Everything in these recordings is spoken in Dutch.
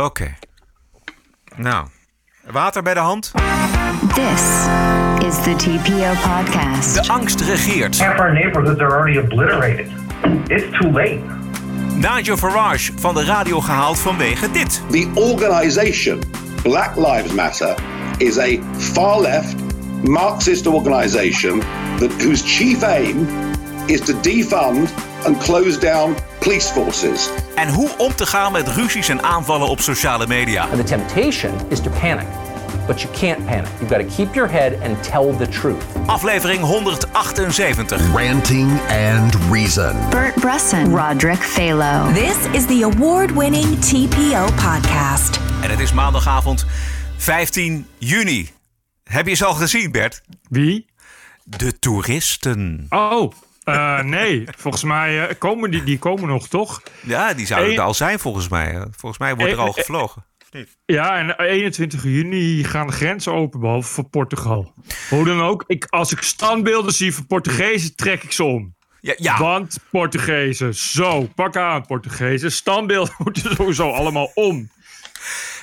Oké. Nou, water bij de hand. This is the TPO podcast. De angst regeert. Half our neighborhoods are already obliterated. It's too late. Nigel Farage van de radio gehaald vanwege dit. The organization Black Lives Matter is a far left Marxist organization that, whose chief aim is to defund and close down police forces. En hoe om te gaan met ruzies en aanvallen op sociale media. And the temptation is to panic. But you can't panic. You've got to keep your head and tell the truth. Aflevering 178. Ranting and Reason. Bert Bresson, Roderick Phalo. This is the award winning TPO podcast. En het is maandagavond 15 juni. Heb je ze al gezien, Bert? Wie? De toeristen. Oh, eh, nee. Volgens mij eh, komen die, die komen nog, toch? Ja, die zouden er al zijn volgens mij. Volgens mij wordt er al gevlogen. Ja, en 21 juni gaan de grenzen open, behalve voor Portugal. Hoe dan ook, ik, als ik standbeelden zie van Portugezen, trek ik ze om. Ja, ja. Want Portugezen, zo, pak aan Portugezen. Standbeelden moeten sowieso allemaal om.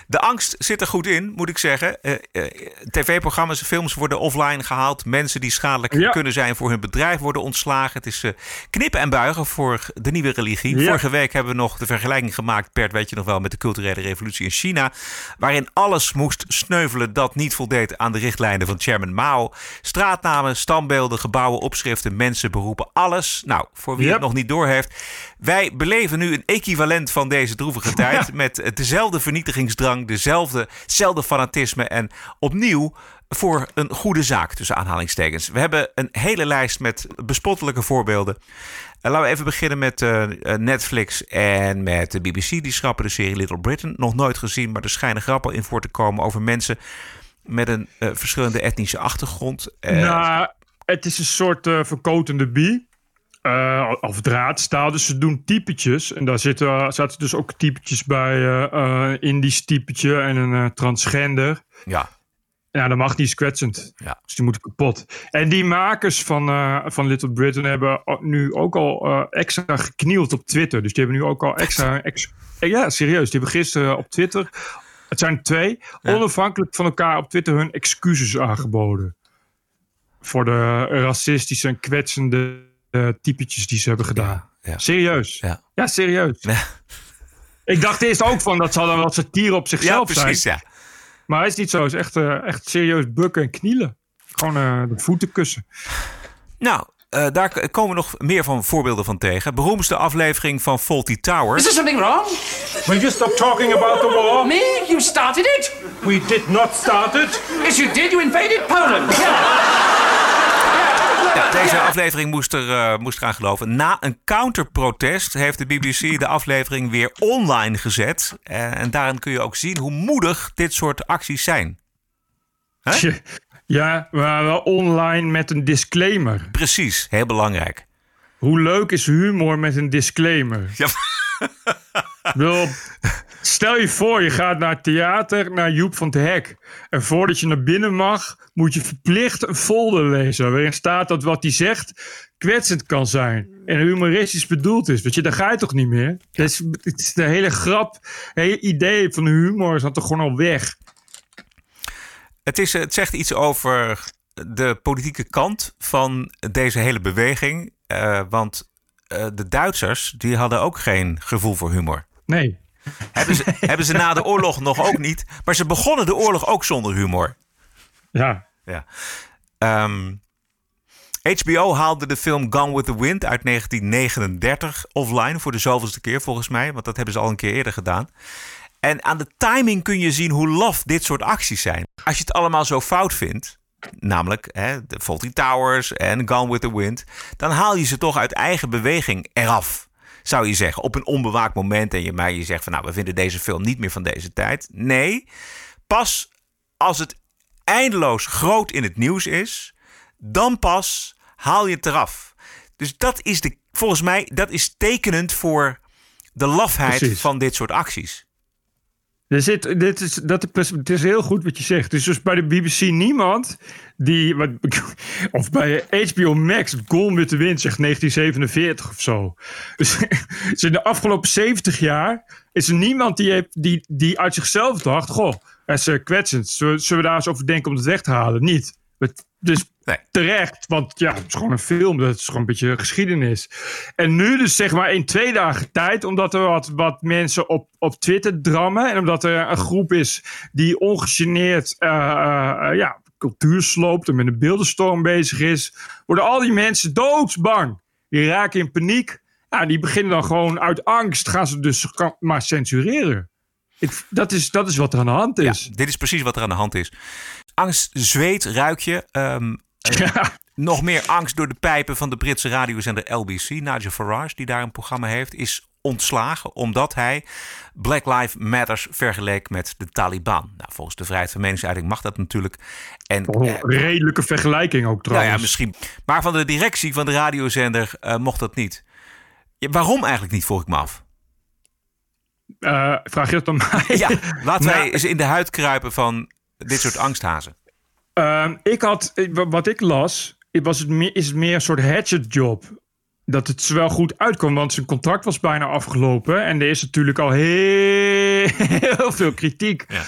De angst zit er goed in, moet ik zeggen. Eh, eh, TV-programma's, films worden offline gehaald. Mensen die schadelijk Ja. kunnen zijn voor hun bedrijf worden ontslagen. Het is eh, knippen en buigen voor de nieuwe religie. Ja. Vorige week hebben we nog de vergelijking gemaakt, Bert, weet je nog wel, met de culturele revolutie in China. Waarin alles moest sneuvelen dat niet voldeed aan de richtlijnen van chairman Mao. Straatnamen, standbeelden, gebouwen, opschriften, mensen, beroepen, alles. Nou, voor wie Ja. het nog niet doorheeft. Wij beleven nu een equivalent van deze droevige tijd. Met dezelfde vernietigingsdrang, dezelfde, hetzelfde fanatisme. En opnieuw voor een goede zaak, tussen aanhalingstekens. We hebben een hele lijst met bespottelijke voorbeelden. Eh, laten we even beginnen met eh, eh, Netflix en met de BBC. Die schrappen de serie Little Britain. Nog nooit gezien, maar er schijnen grappen in voor te komen over mensen met een verschillende etnische achtergrond. Nou, het is een soort verkotende bie. Eh, of draadstaal. Dus ze doen typetjes. En daar zitten, zaten dus ook typetjes bij. eh, Indisch typetje en een eh, transgender. ja, Ja, dat mag niet, is kwetsend. Ja. Dus die moeten kapot. En die makers van, van Little Britain hebben nu ook al extra geknield op Twitter. Dus die hebben nu ook al extra... Ex ja, serieus. Die hebben gisteren op Twitter... Het zijn twee. Onafhankelijk van elkaar op Twitter hun excuses aangeboden. Voor de racistische en kwetsende eh, typetjes die ze hebben gedaan. Ja, ja. Serieus. Ja. serieus. Ja. Ik dacht eerst ook van dat zal dan wel satire op zichzelf zijn. precies, ja. Maar het is niet zo. Het is echt, eh, echt serieus bukken en knielen. Gewoon eh, de voeten kussen. Nou, eh, daar komen nog meer van voorbeelden van tegen. Beroemdste aflevering van Faulty Towers. Is there something wrong? Will you stop talking about the war? Me? You started it? We did not start it. Yes, you did. You invaded Poland. Ja, deze aflevering moest, er, eh, moest eraan geloven. Na een counterprotest heeft de BBC de aflevering weer online gezet. Eh, en daarin kun je ook zien hoe moedig dit soort acties zijn. Ja, maar wel online met een disclaimer. Precies, heel belangrijk. Hoe leuk is humor met een disclaimer? Ja. Ik bedoel, stel je voor, je gaat naar het theater, naar Joep van het Hek. En voordat je naar binnen mag, moet je verplicht een folder lezen. Waarin staat dat wat hij zegt kwetsend kan zijn. En humoristisch bedoeld is. Weet je, daar ga je toch niet meer? Is, het is de hele grap, het hele idee van humor is dan toch gewoon al weg. Het, is, het zegt iets over de politieke kant van deze hele beweging. Eh, want eh, de Duitsers die hadden ook geen gevoel voor humor. Nee. Hebben ze, hebben ze na de oorlog nog ook niet. Maar ze begonnen de oorlog ook zonder humor. Ja. Ja. Ehm, HBO haalde de film Gone with the Wind uit 1939 offline voor de zoveelste keer volgens mij. Want dat hebben ze al een keer eerder gedaan. En aan de timing kun je zien hoe laf dit soort acties zijn. Als je het allemaal zo fout vindt, namelijk hè, de Fawlty Towers en Gone with the Wind, dan haal je ze toch uit eigen beweging eraf. Zou je zeggen, op een onbewaakt moment en je mij je zegt van nou, we vinden deze film niet meer van deze tijd. Nee, pas als het eindeloos groot in het nieuws is, dan pas haal je het eraf. Dus dat is de, volgens mij, dat is tekenend voor de lafheid Precies. van dit soort acties. Er dit is, dat, het is heel goed wat je zegt. Is dus bij de BBC niemand die. Wat, of bij HBO Max, Gone with the Wind zegt 1947 of zo. Dus, dus in de afgelopen 70 jaar is er niemand die, die, die uit zichzelf dacht: Goh, dat is eh, kwetsend. Zullen we daar eens over denken om het weg te halen? Niet. Het- Dus Nee. terecht, want ja, het is gewoon een film. Dat is gewoon een beetje geschiedenis. En nu dus zeg maar in twee dagen tijd, omdat er wat, wat mensen op, op Twitter drammen. En omdat er een groep is die ongegeneerd eh, eh, ja, cultuur sloopt en met een beeldenstorm bezig is. Worden al die mensen doodsbang. Die raken in paniek. Ja, die beginnen dan gewoon uit angst, gaan ze dus maar censureren. Ik, dat, is, dat is wat er aan de hand Ja, is. dit is precies wat er aan de hand is. Angst, zweet, ruik je. Ehm, eh, Nog meer angst door de pijpen van de Britse radiozender LBC. Nigel Farage, die daar een programma heeft, is ontslagen omdat hij Black Lives Matters vergeleek met de Taliban. Nou, volgens de vrijheid van meningsuiting mag dat natuurlijk. En, een redelijke vergelijking ook nou trouwens. ja, misschien. Maar van de directie van de radiozender eh, mocht dat niet. Ja, waarom eigenlijk niet, vroeg ik me af. Vraag je dat aan mij? Ja, laten wij Nou, eens in de huid kruipen van dit soort angsthazen. Ehm, ik had, wa- wat ik las, was het meer, is het meer een soort hatchet job. Dat het wel goed uitkwam, want zijn contract was bijna afgelopen. En er is natuurlijk al heel, heel veel kritiek. Ja.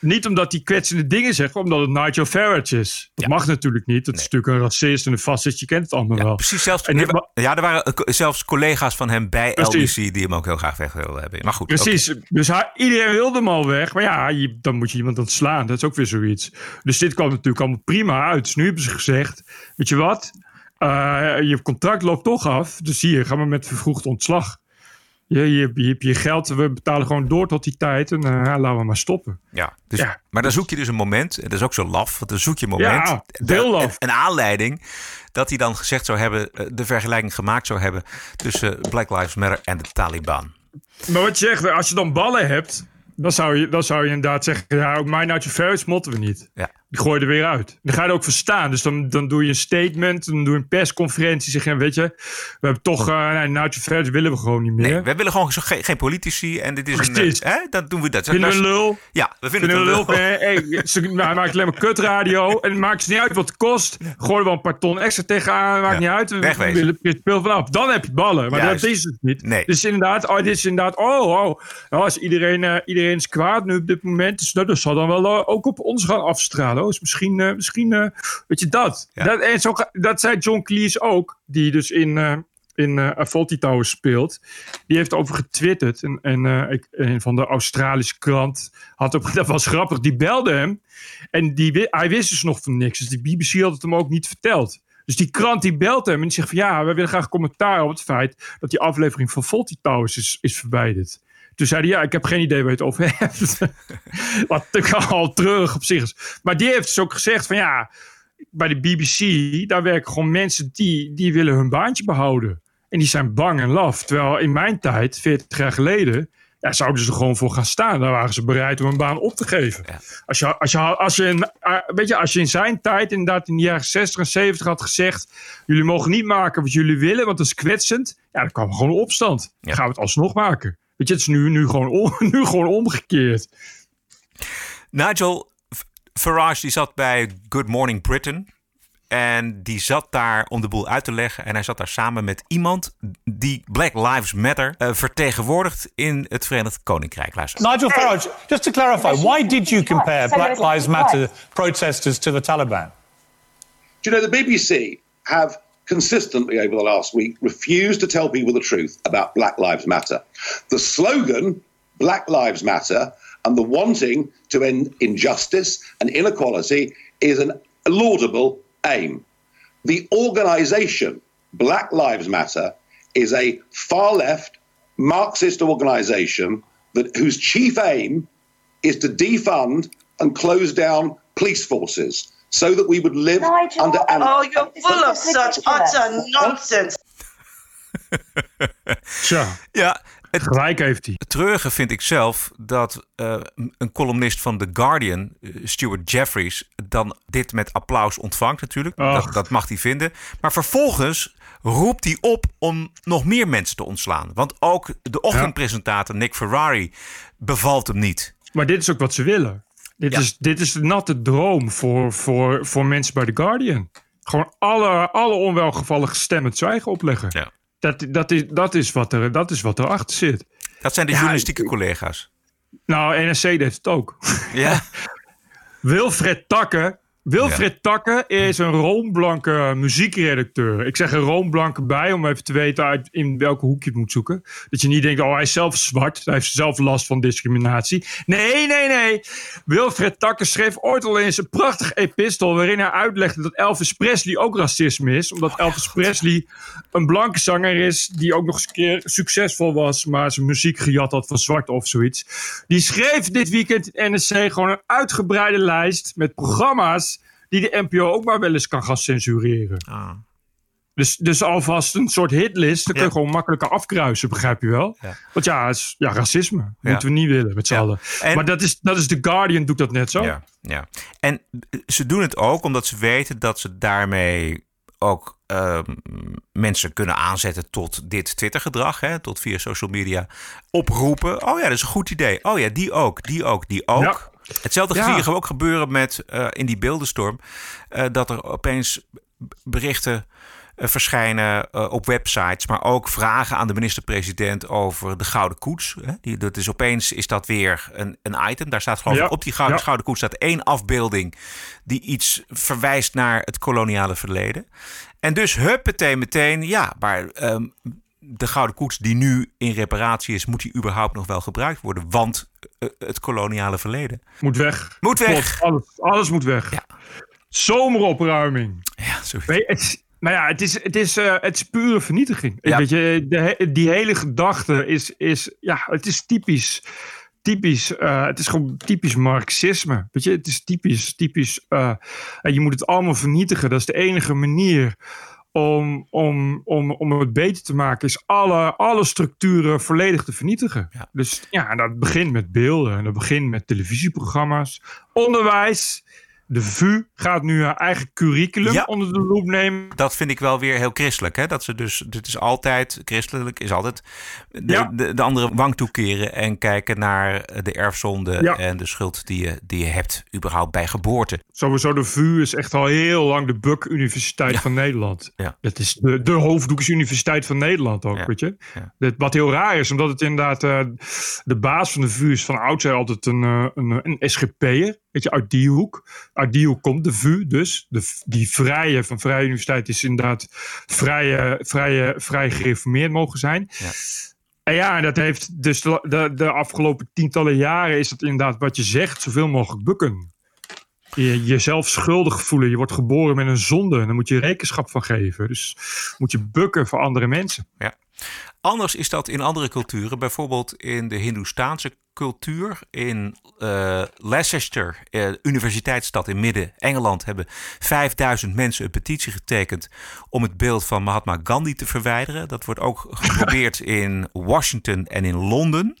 Niet omdat hij kwetsende dingen zegt, maar omdat het Nigel Farage is. Dat mag natuurlijk niet. Dat is natuurlijk een racist en een fascist. Je kent het allemaal Ja, wel. precies. Zelfs, En ja, er waren eh, zelfs collega's van hem bij Precies. LBC die hem ook heel graag weg wilden hebben. Maar goed, Precies. Dus hij, iedereen wilde hem al weg. Maar ja, je, dan moet je iemand ontslaan. Dat is ook weer zoiets. Dus dit kwam natuurlijk allemaal prima uit. Dus nu hebben ze gezegd: Weet je wat? Eh, je contract loopt toch af. Dus hier gaan we met vervroegd ontslag. Je, je, je hebt je geld. We betalen gewoon door tot die tijd. En eh, laten we maar stoppen. Ja, dus, Ja. Maar dan zoek je dus een moment, en dat is ook zo laf, want dan zoek je een moment, Ja, de- heel laf. Een, een aanleiding, dat hij dan gezegd zou hebben, eh, de vergelijking gemaakt zou hebben tussen Black Lives Matter en de Taliban. Maar wat je zegt, als je dan ballen hebt. Dan zou je, dan zou je inderdaad zeggen: Ja, ook mijn Nigel Farage motten we niet. Ja. Die gooi je er weer uit. Dan ga je er ook verstaan. Dus dan, dan doe je een statement, dan doe je een persconferentie. Zeg je, weet je, we hebben toch, uh, Nigel Farage willen we gewoon niet meer. Nee, wij willen gewoon geen, geen politici en dit is Precies. een... eh, hè, dan doen we dat. Vinden we Dat een lul? Ja, we vinden, Vinden we het een lul? lul. Hey, ze, nou, hij maakt alleen maar kutradio. En het maakt ze niet uit wat het kost. Gooi wel een paar ton extra tegenaan. Maakt Ja. niet uit. We Wegwezen. willen speel vanaf. Dan heb je ballen. Maar Juist. dat is het niet. Nee. Dus inderdaad, oh, dit is inderdaad, oh, oh. Nou, als iedereen, eh, iedereen is kwaad nu op dit moment. Dus nou, dat zal dan wel eh, ook op ons gaan afstralen. Misschien, eh, misschien eh, weet je dat. Ja. Dat, en zo, dat zei John Cleese ook. Die dus in... eh in Faulty Towers speelt. Die heeft over getwitterd. En, en ik, een van de Australische krant had op, dat was grappig. Die belde hem. En die, hij wist dus nog van niks. Dus die BBC had het hem ook niet verteld. Dus die krant die belt hem en die zegt van ja, we willen graag commentaar op het feit dat die aflevering van Faulty Towers is, is verwijderd. Toen zei hij ja, ik heb geen idee waar je het over hebt. Wat natuurlijk al treurig op zich is. Maar die heeft dus ook gezegd van ja, bij de BBC, daar werken gewoon mensen die, die willen hun baantje behouden. En die zijn bang en laf. Terwijl in mijn tijd, 40 jaar geleden, ja, zouden ze er gewoon voor gaan staan. Daar waren ze bereid om een baan op te geven. Ja. Als, je, als, je, als, je, in- ah, weet je, als je in zijn tijd, inderdaad in de jaren 60 en 70 had gezegd: jullie mogen niet maken wat jullie willen, want dat is kwetsend. Ja, dan kwam gewoon een opstand. Dan gaan we het alsnog maken. Weet je, het is nu, nu, gewoon, om- nu gewoon omgekeerd. Nigel Farage die zat bij Good Morning Britain. En die zat daar om de boel uit te leggen. En hij zat daar samen met iemand die Black Lives Matter eh, vertegenwoordigt in het Verenigd Koninkrijk. Luister. Nigel Farage, just to clarify, why did you compare Black Lives Matter protesters to the Taliban? Do you know the BBC have consistently over the last week refused to tell people the truth about Black Lives Matter? The slogan, Black Lives Matter, and the wanting to end injustice and inequality is an laudable aim. The organization, Black Lives Matter, is a far left Marxist organization that, whose chief aim is to defund and close down police forces so that we would live Nigel, under an- oh, you're full of such utter nonsense. Tja, Ja, het gelijk heeft hij. treurige vind ik zelf dat eh, een columnist van The Guardian, eh, Stuart Jeffries, dan dit met applaus ontvangt natuurlijk. Dat, dat mag hij vinden. Maar vervolgens roept hij op om nog meer mensen te ontslaan. Want ook de ochtendpresentator Nick Ferrari bevalt hem niet. Maar dit is ook wat ze willen. Dit, is, dit is de natte droom voor, voor, voor mensen bij The Guardian. Gewoon alle, alle onwelgevallige stemmen zwijgen opleggen. Ja. Dat, dat, is, dat, is wat er, dat is wat erachter zit. Dat zijn de Ja, journalistieke ik- collega's. Nou, NRC deed het ook. Ja. Wilfred Takke. Wilfred Takke is een roomblanke muziekredacteur. Ik zeg er roomblanke bij om even te weten uit in welke hoek je het moet zoeken. Dat je niet denkt, oh hij is zelf zwart. Hij heeft zelf last van discriminatie. Nee, nee, nee. Wilfred Takke schreef ooit al eens een prachtig epistel... waarin hij uitlegde dat Elvis Presley ook racisme is. Omdat Elvis Presley een blanke zanger is... die ook nog eens een keer succesvol was... maar zijn muziek gejat had van zwart of zoiets. Die schreef dit weekend in NSC gewoon een uitgebreide lijst... met programma's die de NPO ook maar wel eens kan gaan censureren. Ah. Dus, dus alvast een soort hitlist. Dan kun je Ja. gewoon makkelijker afkruisen, begrijp je wel? Ja. Want ja, is, ja racisme Ja. moeten we niet willen met z'n allen. En- Maar dat is, dat is The Guardian, doet dat net zo. Ja, ja. En ze doen het ook omdat ze weten dat ze daarmee ook ehm, mensen kunnen aanzetten tot dit Twitter-gedrag, hè, tot via social media oproepen. Oh ja, dat is een goed idee. Oh ja, die ook, die ook, die ook. Hetzelfde Ja. zie je ook gebeuren met eh, in die beeldenstorm, eh, dat er opeens berichten eh, verschijnen op websites, maar ook vragen aan de minister-president over de Gouden Koets. Hè? Die, dat is opeens is dat weer een, een item. Daar staat gewoon Ja, op die Gouden, ja. Gouden Koets staat één afbeelding die iets verwijst naar het koloniale verleden. En dus huppatee meteen, ja, maar ehm, de Gouden Koets die nu in reparatie is, moet die überhaupt nog wel gebruikt worden? Want het koloniale verleden Moet weg. moet weg. Alles, alles moet weg. Ja. Zomeropruiming. Ja, zoiets. Nee, het, is- nou ja, het is, het is, eh, het is pure vernietiging. Ja. Weet je, de, die hele gedachte is, is, ja, het is typisch. Typisch, eh, het is gewoon typisch Marxisme. Weet je, het is typisch, typisch. eh, je moet het allemaal vernietigen. Dat is de enige manier om, om, om, om het beter te maken, is alle, alle structuren volledig te vernietigen. Ja. Dus ja, dat begint met beelden en dat begint met televisieprogramma's, onderwijs. De VU gaat nu haar eigen curriculum Ja. onder de loep nemen. Dat vind ik wel weer heel christelijk. Hè? Dat ze dus, dit is altijd, christelijk is altijd de, Ja. de, de andere wang toekeren en kijken naar de erfzonde Ja. en de schuld die je, die je hebt, überhaupt bij geboorte. Sowieso de VU is echt al heel lang de Buck Universiteit van Nederland. Ja. Dat is de, de hoofddoeksuniversiteit van Nederland ook, weet je. Dat, wat heel raar is, omdat het inderdaad... eh, de baas van de VU is van oudsher altijd een, eh, een, een SGP'er. Weet je, uit die hoek. Hoek komt de VU dus. De, die vrije van Vrije Universiteit is inderdaad vrij, vrij, vrij gereformeerd mogen zijn. Ja. En ja, dat heeft dus de, de, de afgelopen tientallen jaren is dat inderdaad wat je zegt, zoveel mogelijk bukken. Je, jezelf schuldig voelen. Je wordt geboren met een zonde. En daar moet je rekenschap van geven. Dus moet je bukken voor andere mensen. Ja. Anders is dat in andere culturen, bijvoorbeeld in de Hindoestaanse cultuur. In eh, Leicester, eh, universiteitsstad in midden-Engeland, hebben 5000 mensen een petitie getekend om het beeld van Mahatma Gandhi te verwijderen. Dat wordt ook geprobeerd in Washington en in Londen.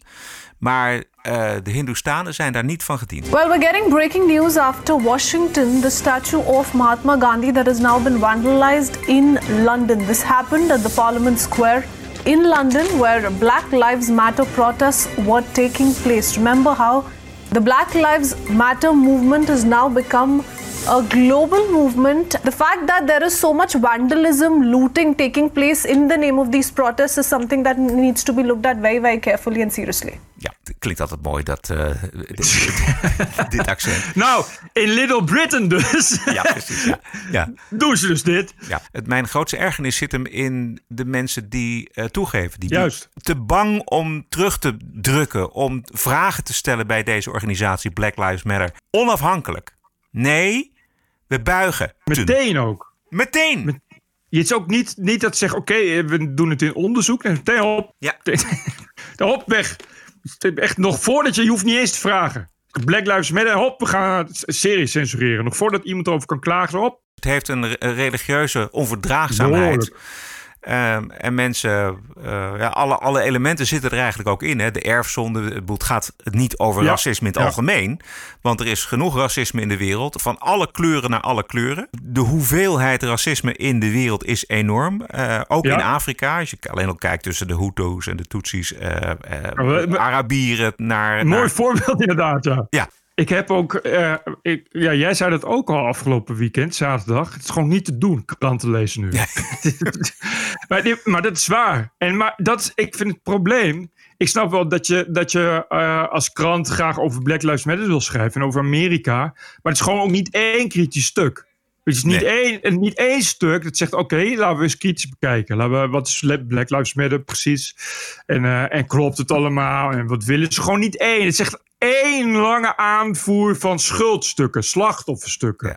Maar eh, de Hindoestanen zijn daar niet van gediend. Well, we're getting breaking news after Washington. The statue of Mahatma Gandhi that has now been vandalized in London. This happened at the Parliament Square in London, where Black Lives Matter protests were taking place. Remember how the Black Lives Matter movement has now become a global movement. The fact that there is so much vandalism, looting taking place in the name of these protests is something that needs to be looked at very, very carefully and seriously. Ja, het klinkt altijd mooi dat eh, dit, dit accent. Nou, in Little Britain dus. Ja, precies. Ja. Ja. Doen ze dus dit. Ja, het, mijn grootste ergernis zit hem in de mensen die eh, toegeven. Die Juist. te bang om terug te drukken, om vragen te stellen bij deze organisatie Black Lives Matter. Onafhankelijk. Nee, we buigen. Meteen ook. Meteen. Je is ook niet, niet dat ze zeggen, oké, eh, we doen het in onderzoek. En meteen op. Ja. Hop, weg. Echt nog voordat je, je hoeft niet eens te vragen. Black Lives Matter, hop, we gaan het serie censureren. Nog voordat iemand over kan klagen, hop. Het heeft een re- religieuze onverdraagzaamheid. Ehm, en mensen, eh, ja, alle, alle elementen zitten er eigenlijk ook in. Hè. De erfzonde, het gaat het niet over Ja, racisme in het ja. algemeen. Want er is genoeg racisme in de wereld. Van alle kleuren naar alle kleuren. De hoeveelheid racisme in de wereld is enorm. Eh, ook in Afrika. Als je alleen al kijkt tussen de Hutus en de Tutsis. eh, Arabieren naar... Een mooi naar- voorbeeld inderdaad, ja. Ja. Ik heb ook, eh, ik, ja, jij zei dat ook al afgelopen weekend, zaterdag. Het is gewoon niet te doen, kranten lezen nu. maar, die- maar dat is waar. En maar dat ik vind het probleem. Ik snap wel dat je, dat je eh, als krant graag over Black Lives Matter wil schrijven en over Amerika. Maar het is gewoon ook niet één kritisch stuk. Het is niet, één, niet één stuk dat zegt: oké, laten we eens kritisch bekijken. Laten we, wat is Black Lives Matter precies? En, eh, en klopt het allemaal? En wat willen ze? Gewoon niet één. Het zegt één lange aanvoer van schuldstukken, slachtofferstukken.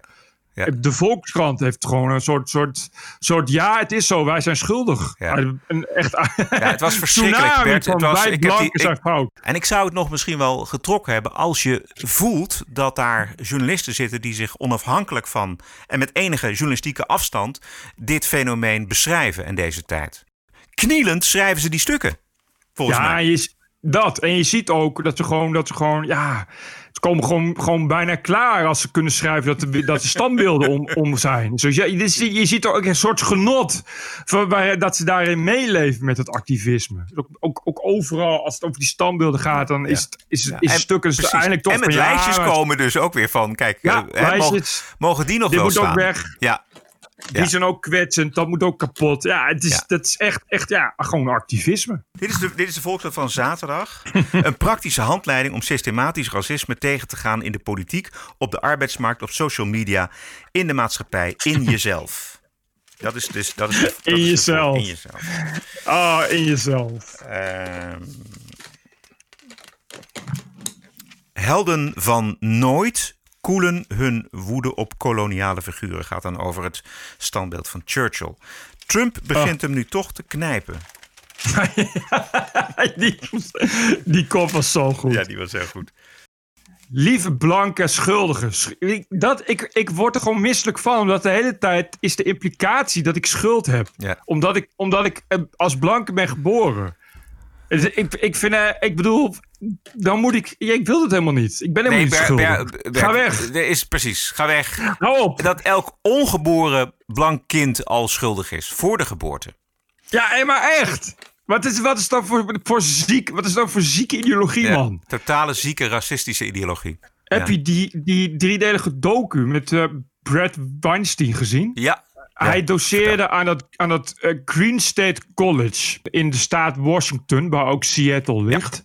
De Volkskrant heeft gewoon een soort, soort, soort ja, het is zo, wij zijn schuldig. Een echt Ja, het was verschrikkelijk, Bert. Het was, ik heb die- blanken zijn ik- fout. En ik zou het nog misschien wel getrokken hebben als je voelt dat daar journalisten zitten die zich onafhankelijk van en met enige journalistieke afstand dit fenomeen beschrijven in deze tijd. Knielend schrijven ze die stukken. Volgens ja, mij. Je, dat. En je ziet ook dat ze gewoon, dat ze gewoon, ja, ze komen gewoon, gewoon bijna klaar als ze kunnen schrijven dat de, dat de standbeelden om, om zijn. Dus ja, je, je ziet ook een soort genot van, dat ze daarin meeleven met het activisme. Ook, ook, ook overal, als het over die standbeelden gaat, dan is het, is, Ja, is en het stukken dus eigenlijk toch En met lijstjes komen dus ook weer van, kijk, Ja, eh, hè, mogen, die nog Dit wel moet ook staan? weg. Ja. Die Ja. zijn ook kwetsend, dat moet ook kapot. Ja, het is, Ja. dat is echt, echt ja, gewoon activisme. Dit is de, dit is de Volkskrant van zaterdag. Een praktische handleiding om systematisch racisme tegen te gaan in de politiek, op de arbeidsmarkt, op social media, in de maatschappij, in jezelf. Dat is dus. Dat is de- dat In is jezelf. In jezelf. Ah, in jezelf. Ehm, helden van nooit koelen hun woede op koloniale figuren. Gaat dan over het standbeeld van Churchill. Trump begint hem nu toch te knijpen. die, die kop was zo goed. Ja, die was heel goed. Lieve blanke schuldigen. Sch- ik- Dat, ik, ik word er gewoon misselijk van. Omdat de hele tijd is de implicatie dat ik schuld heb. Ja. Omdat ik, omdat ik eh, als blanke ben geboren. Dus Ik, ik vind, eh, ik bedoel, dan moet ik. Ik wil het helemaal niet. Ik ben helemaal niet Ber- schuldig. Ber- Ber- Ga weg. Is precies, ga weg. Hou op. Dat elk ongeboren blank kind al schuldig is voor de geboorte. Ja, maar echt. Wat is, wat is dat voor, voor ziek? Wat is dat voor zieke ideologie, Ja, man? Totale zieke racistische ideologie. Heb Ja. je die, die driedelige docu met eh, Brad Weinstein gezien? Ja. Hij doseerde aan dat, aan dat eh, Green State College in de staat Washington, waar ook Seattle ligt.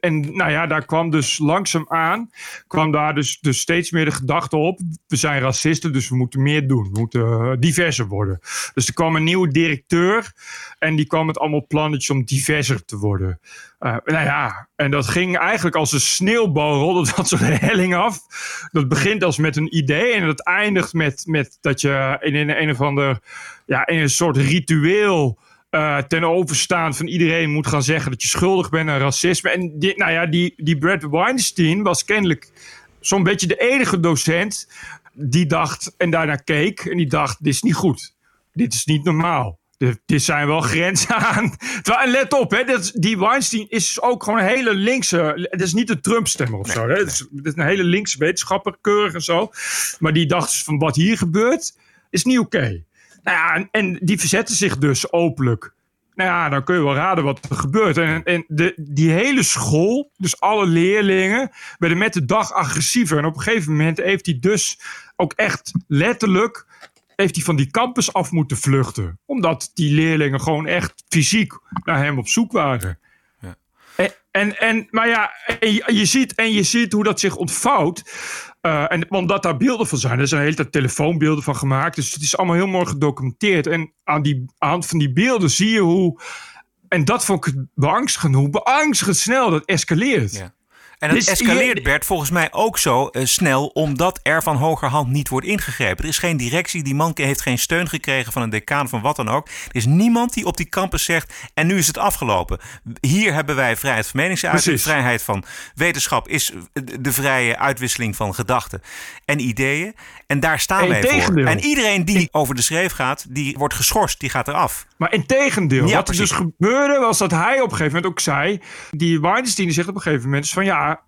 En nou ja, daar kwam dus langzaamaan, kwam daar dus, dus steeds meer de gedachte op, we zijn racisten, dus we moeten meer doen. We moeten eh, diverser worden. Dus er kwam een nieuwe directeur en die kwam met allemaal plannetjes om diverser te worden. Eh, nou ja, en dat ging eigenlijk als een sneeuwbal, rolde dat zo'n helling af. Dat begint als met een idee en dat eindigt met, met dat je in een, een of ander, ja, in een soort ritueel eh, ten overstaan van iedereen moet gaan zeggen dat je schuldig bent aan racisme. En die, nou ja, die, die Brad Weinstein was kennelijk zo'n beetje de enige docent die dacht en daarna keek en die dacht, dit is niet goed. Dit is niet normaal. Dit, zijn wel grenzen aan. En let op, hè, dat, die Weinstein is ook gewoon een hele linkse. Het is niet een Trump-stemmer of zo. Hè. Het, is, het is een hele linkse wetenschapper, keurig en zo. Maar die dacht dus van wat hier gebeurt, is niet oké. Nou ja, en, en die verzetten zich dus openlijk. Nou ja, dan kun je wel raden wat er gebeurt. En, en de, die hele school, dus alle leerlingen, werden met de dag agressiever. En op een gegeven moment heeft hij dus ook echt letterlijk heeft hij van die campus af moeten vluchten. Omdat die leerlingen gewoon echt fysiek naar hem op zoek waren. En, en, en, maar ja, en je, je ziet, en je ziet hoe dat zich ontvouwt. Eh, en omdat daar beelden van zijn. Er zijn een hele tijd telefoonbeelden van gemaakt. Dus het is allemaal heel mooi gedocumenteerd. En aan, die, aan de hand van die beelden zie je hoe... En dat vond ik beangstigend. Hoe beangstigend snel dat escaleert. Ja. En het Dus escaleert, je- Bert, volgens mij ook zo eh, snel, omdat er van hogerhand niet wordt ingegrepen. Er is geen directie, die man heeft geen steun gekregen van een decaan van wat dan ook. Er is niemand die op die campus zegt, en nu is het afgelopen. Hier hebben wij vrijheid van meningsuiting, vrijheid van wetenschap is de vrije uitwisseling van gedachten en ideeën. En daar staan wij voor. En iedereen die over de schreef gaat, die wordt geschorst. Die gaat eraf. Maar in tegendeel, Ja, wat er dus gebeurde was dat hij op een gegeven moment ook zei... Die Weinstein die zegt op een gegeven moment is van ja...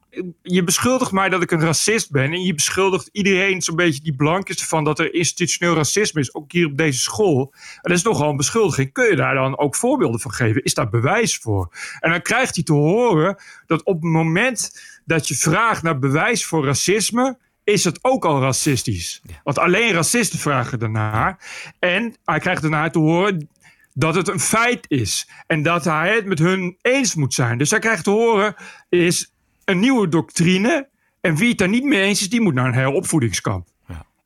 Je beschuldigt mij dat ik een racist ben. En je beschuldigt iedereen zo'n beetje die blank is ervan dat er institutioneel racisme is. Ook hier op deze school. En dat is nogal een beschuldiging. Kun je daar dan ook voorbeelden van geven? Is daar bewijs voor? En dan krijgt hij te horen dat op het moment dat je vraagt naar bewijs voor racisme is het ook al racistisch. Want alleen racisten vragen daarnaar. En hij krijgt daarna te horen dat het een feit is. En dat hij het met hun eens moet zijn. Dus hij krijgt te horen is een nieuwe doctrine. En wie het daar niet mee eens is, die moet naar een heropvoedingskamp.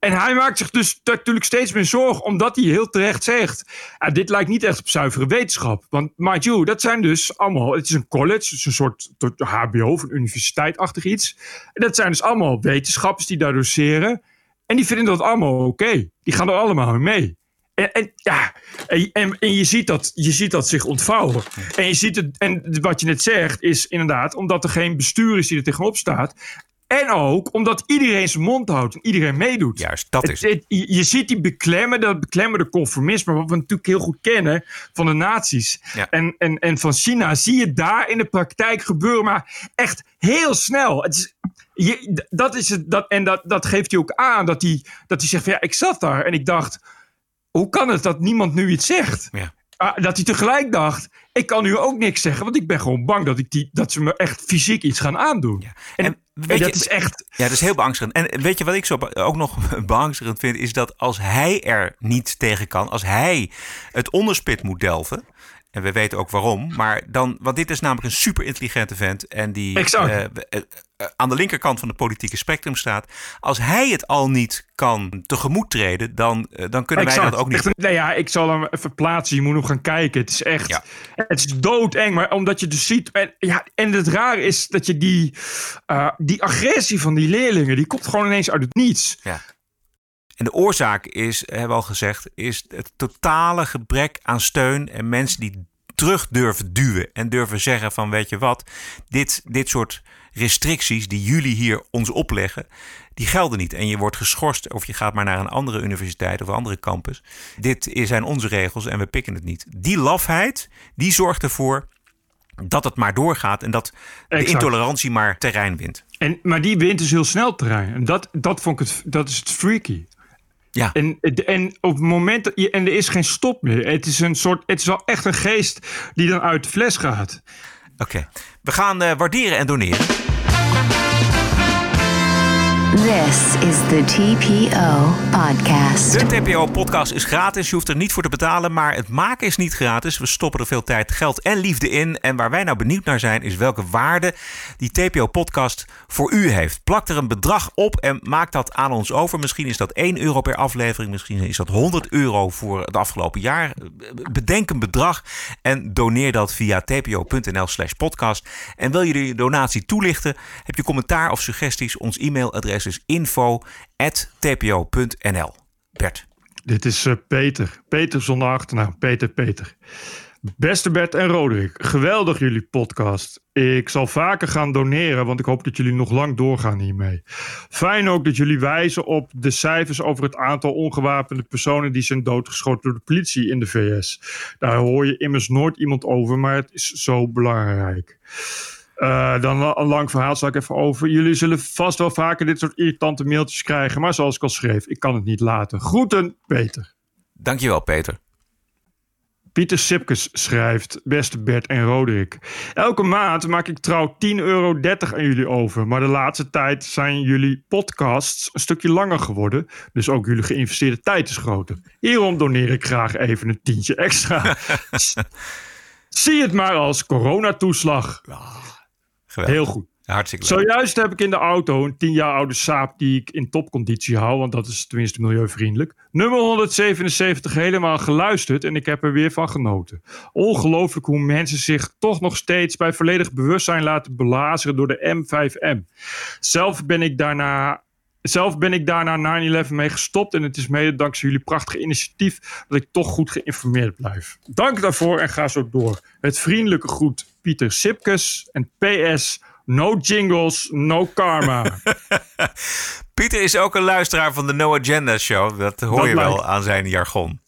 En hij maakt zich dus natuurlijk steeds meer zorgen, omdat hij heel terecht zegt: ah, Dit lijkt niet echt op zuivere wetenschap. Want, mind you, dat zijn dus allemaal. Het is een college, het is een soort HBO of een universiteitachtig iets. En dat zijn dus allemaal wetenschappers die daar doseren. En die vinden dat allemaal oké. Die gaan er allemaal mee. En, en, ja, en, en je, ziet dat, je ziet dat zich ontvouwen. En, je ziet het, en wat je net zegt is inderdaad omdat er geen bestuur is die er tegenop staat. En ook omdat iedereen zijn mond houdt en iedereen meedoet. Juist, dat is het. het- je, je ziet die beklemmende, dat beklemmende conformisme, wat we natuurlijk heel goed kennen van de nazi's Ja. en, en, en van China, zie je daar in de praktijk gebeuren, maar echt heel snel. Het is, je, dat is het, dat, en dat, dat geeft hij ook aan, dat hij, dat hij zegt van ja, ik zat daar en ik dacht, hoe kan het dat niemand nu iets zegt? Ja. Ah, dat hij tegelijk dacht, ik kan nu ook niks zeggen, want ik ben gewoon bang dat, ik die, dat ze me echt fysiek iets gaan aandoen. En, En en weet dat je- is echt... Ja, dat is heel beangstigend. En weet je wat ik zo ook nog beangstigend vind? Is dat als hij er niet tegen kan, als hij het onderspit moet delven. En we weten ook waarom. Maar dan, want dit is namelijk een super intelligente vent. En die eh, eh, eh, aan de linkerkant van het politieke spectrum staat. Als hij het al niet kan tegemoet treden, dan, dan kunnen wij dat ook niet. Echt nou ja, ik zal hem even plaatsen. Je moet hem gaan kijken. Het is echt. Ja. Het is doodeng. Maar omdat je dus ziet. En, ja, en het rare is dat je die. die agressie van die leerlingen. die komt gewoon ineens uit het niets. Ja. En de oorzaak is, hebben we al gezegd, is het totale gebrek aan steun en mensen die terug durven duwen en durven zeggen van weet je wat, dit, dit soort restricties die jullie hier ons opleggen, die gelden niet. En je wordt geschorst of je gaat maar naar een andere universiteit of een andere campus. Dit zijn onze regels en we pikken het niet. Die lafheid, die zorgt ervoor dat het maar doorgaat en dat de Exact. intolerantie maar terrein wint. En, maar die wint dus heel snel terrein. En dat, dat vond ik het. Dat is het freaky. Ja. En, en op het moment. dat je- En er is geen stop meer. Het is een soort. Het is wel echt een geest die dan uit de fles gaat. Oké, we gaan eh, waarderen en doneren. This is the TPO podcast. De TPO-podcast is gratis. Je hoeft er niet voor te betalen, maar het maken is niet gratis. We stoppen er veel tijd, geld en liefde in. En waar wij nou benieuwd naar zijn, is welke waarde die TPO-podcast voor u heeft. Plak er een bedrag op en maak dat aan ons over. Misschien is dat 1 euro per aflevering, misschien is dat 100 euro voor het afgelopen jaar. Bedenk een bedrag en doneer dat via tpo.nl slash podcast. En wil je de donatie toelichten? Heb je commentaar of suggesties? Ons e-mailadres is info.tpo.nl. Bert. Dit is eh, Peter. Peter zonder achternaam. Peter Peter. Beste Bert en Roderick, geweldig jullie podcast. Ik zal vaker gaan doneren, want ik hoop dat jullie nog lang doorgaan hiermee. Fijn ook dat jullie wijzen op de cijfers over het aantal ongewapende personen die zijn doodgeschoten door de politie in de VS. Daar hoor je immers nooit iemand over, maar het is zo belangrijk. Eh, dan een lang verhaal zal ik even over. Jullie zullen vast wel vaker dit soort irritante mailtjes krijgen, maar zoals ik al schreef, ik kan het niet laten. Groeten, Peter. Dankjewel, Peter. Pieter Sipkes schrijft, beste Bert en Roderick. Elke maand maak ik trouw 10,30 euro aan jullie over. Maar de laatste tijd zijn jullie podcasts een stukje langer geworden. Dus ook jullie geïnvesteerde tijd is groter. Hierom doneer ik graag even een tientje extra. Zie het maar als coronatoeslag. Geweldig. Heel goed. Hartstikke leuk. Zojuist heb ik in de auto een 10 jaar oude Saab die ik in topconditie hou, want dat is tenminste milieuvriendelijk. Nummer 177 helemaal geluisterd en ik heb er weer van genoten. Ongelooflijk hoe mensen zich toch nog steeds bij volledig bewustzijn laten belazeren door de M5M. Zelf ben ik daarna zelf ben ik daar na 9-11 mee gestopt. En het is mede dankzij jullie prachtige initiatief dat ik toch goed geïnformeerd blijf. Dank daarvoor en ga zo door. Het vriendelijke groet Pieter Sipkes. En PS, No jingles, no karma. Pieter is ook een luisteraar van de No Agenda Show. Dat hoor Dat je wel aan zijn jargon.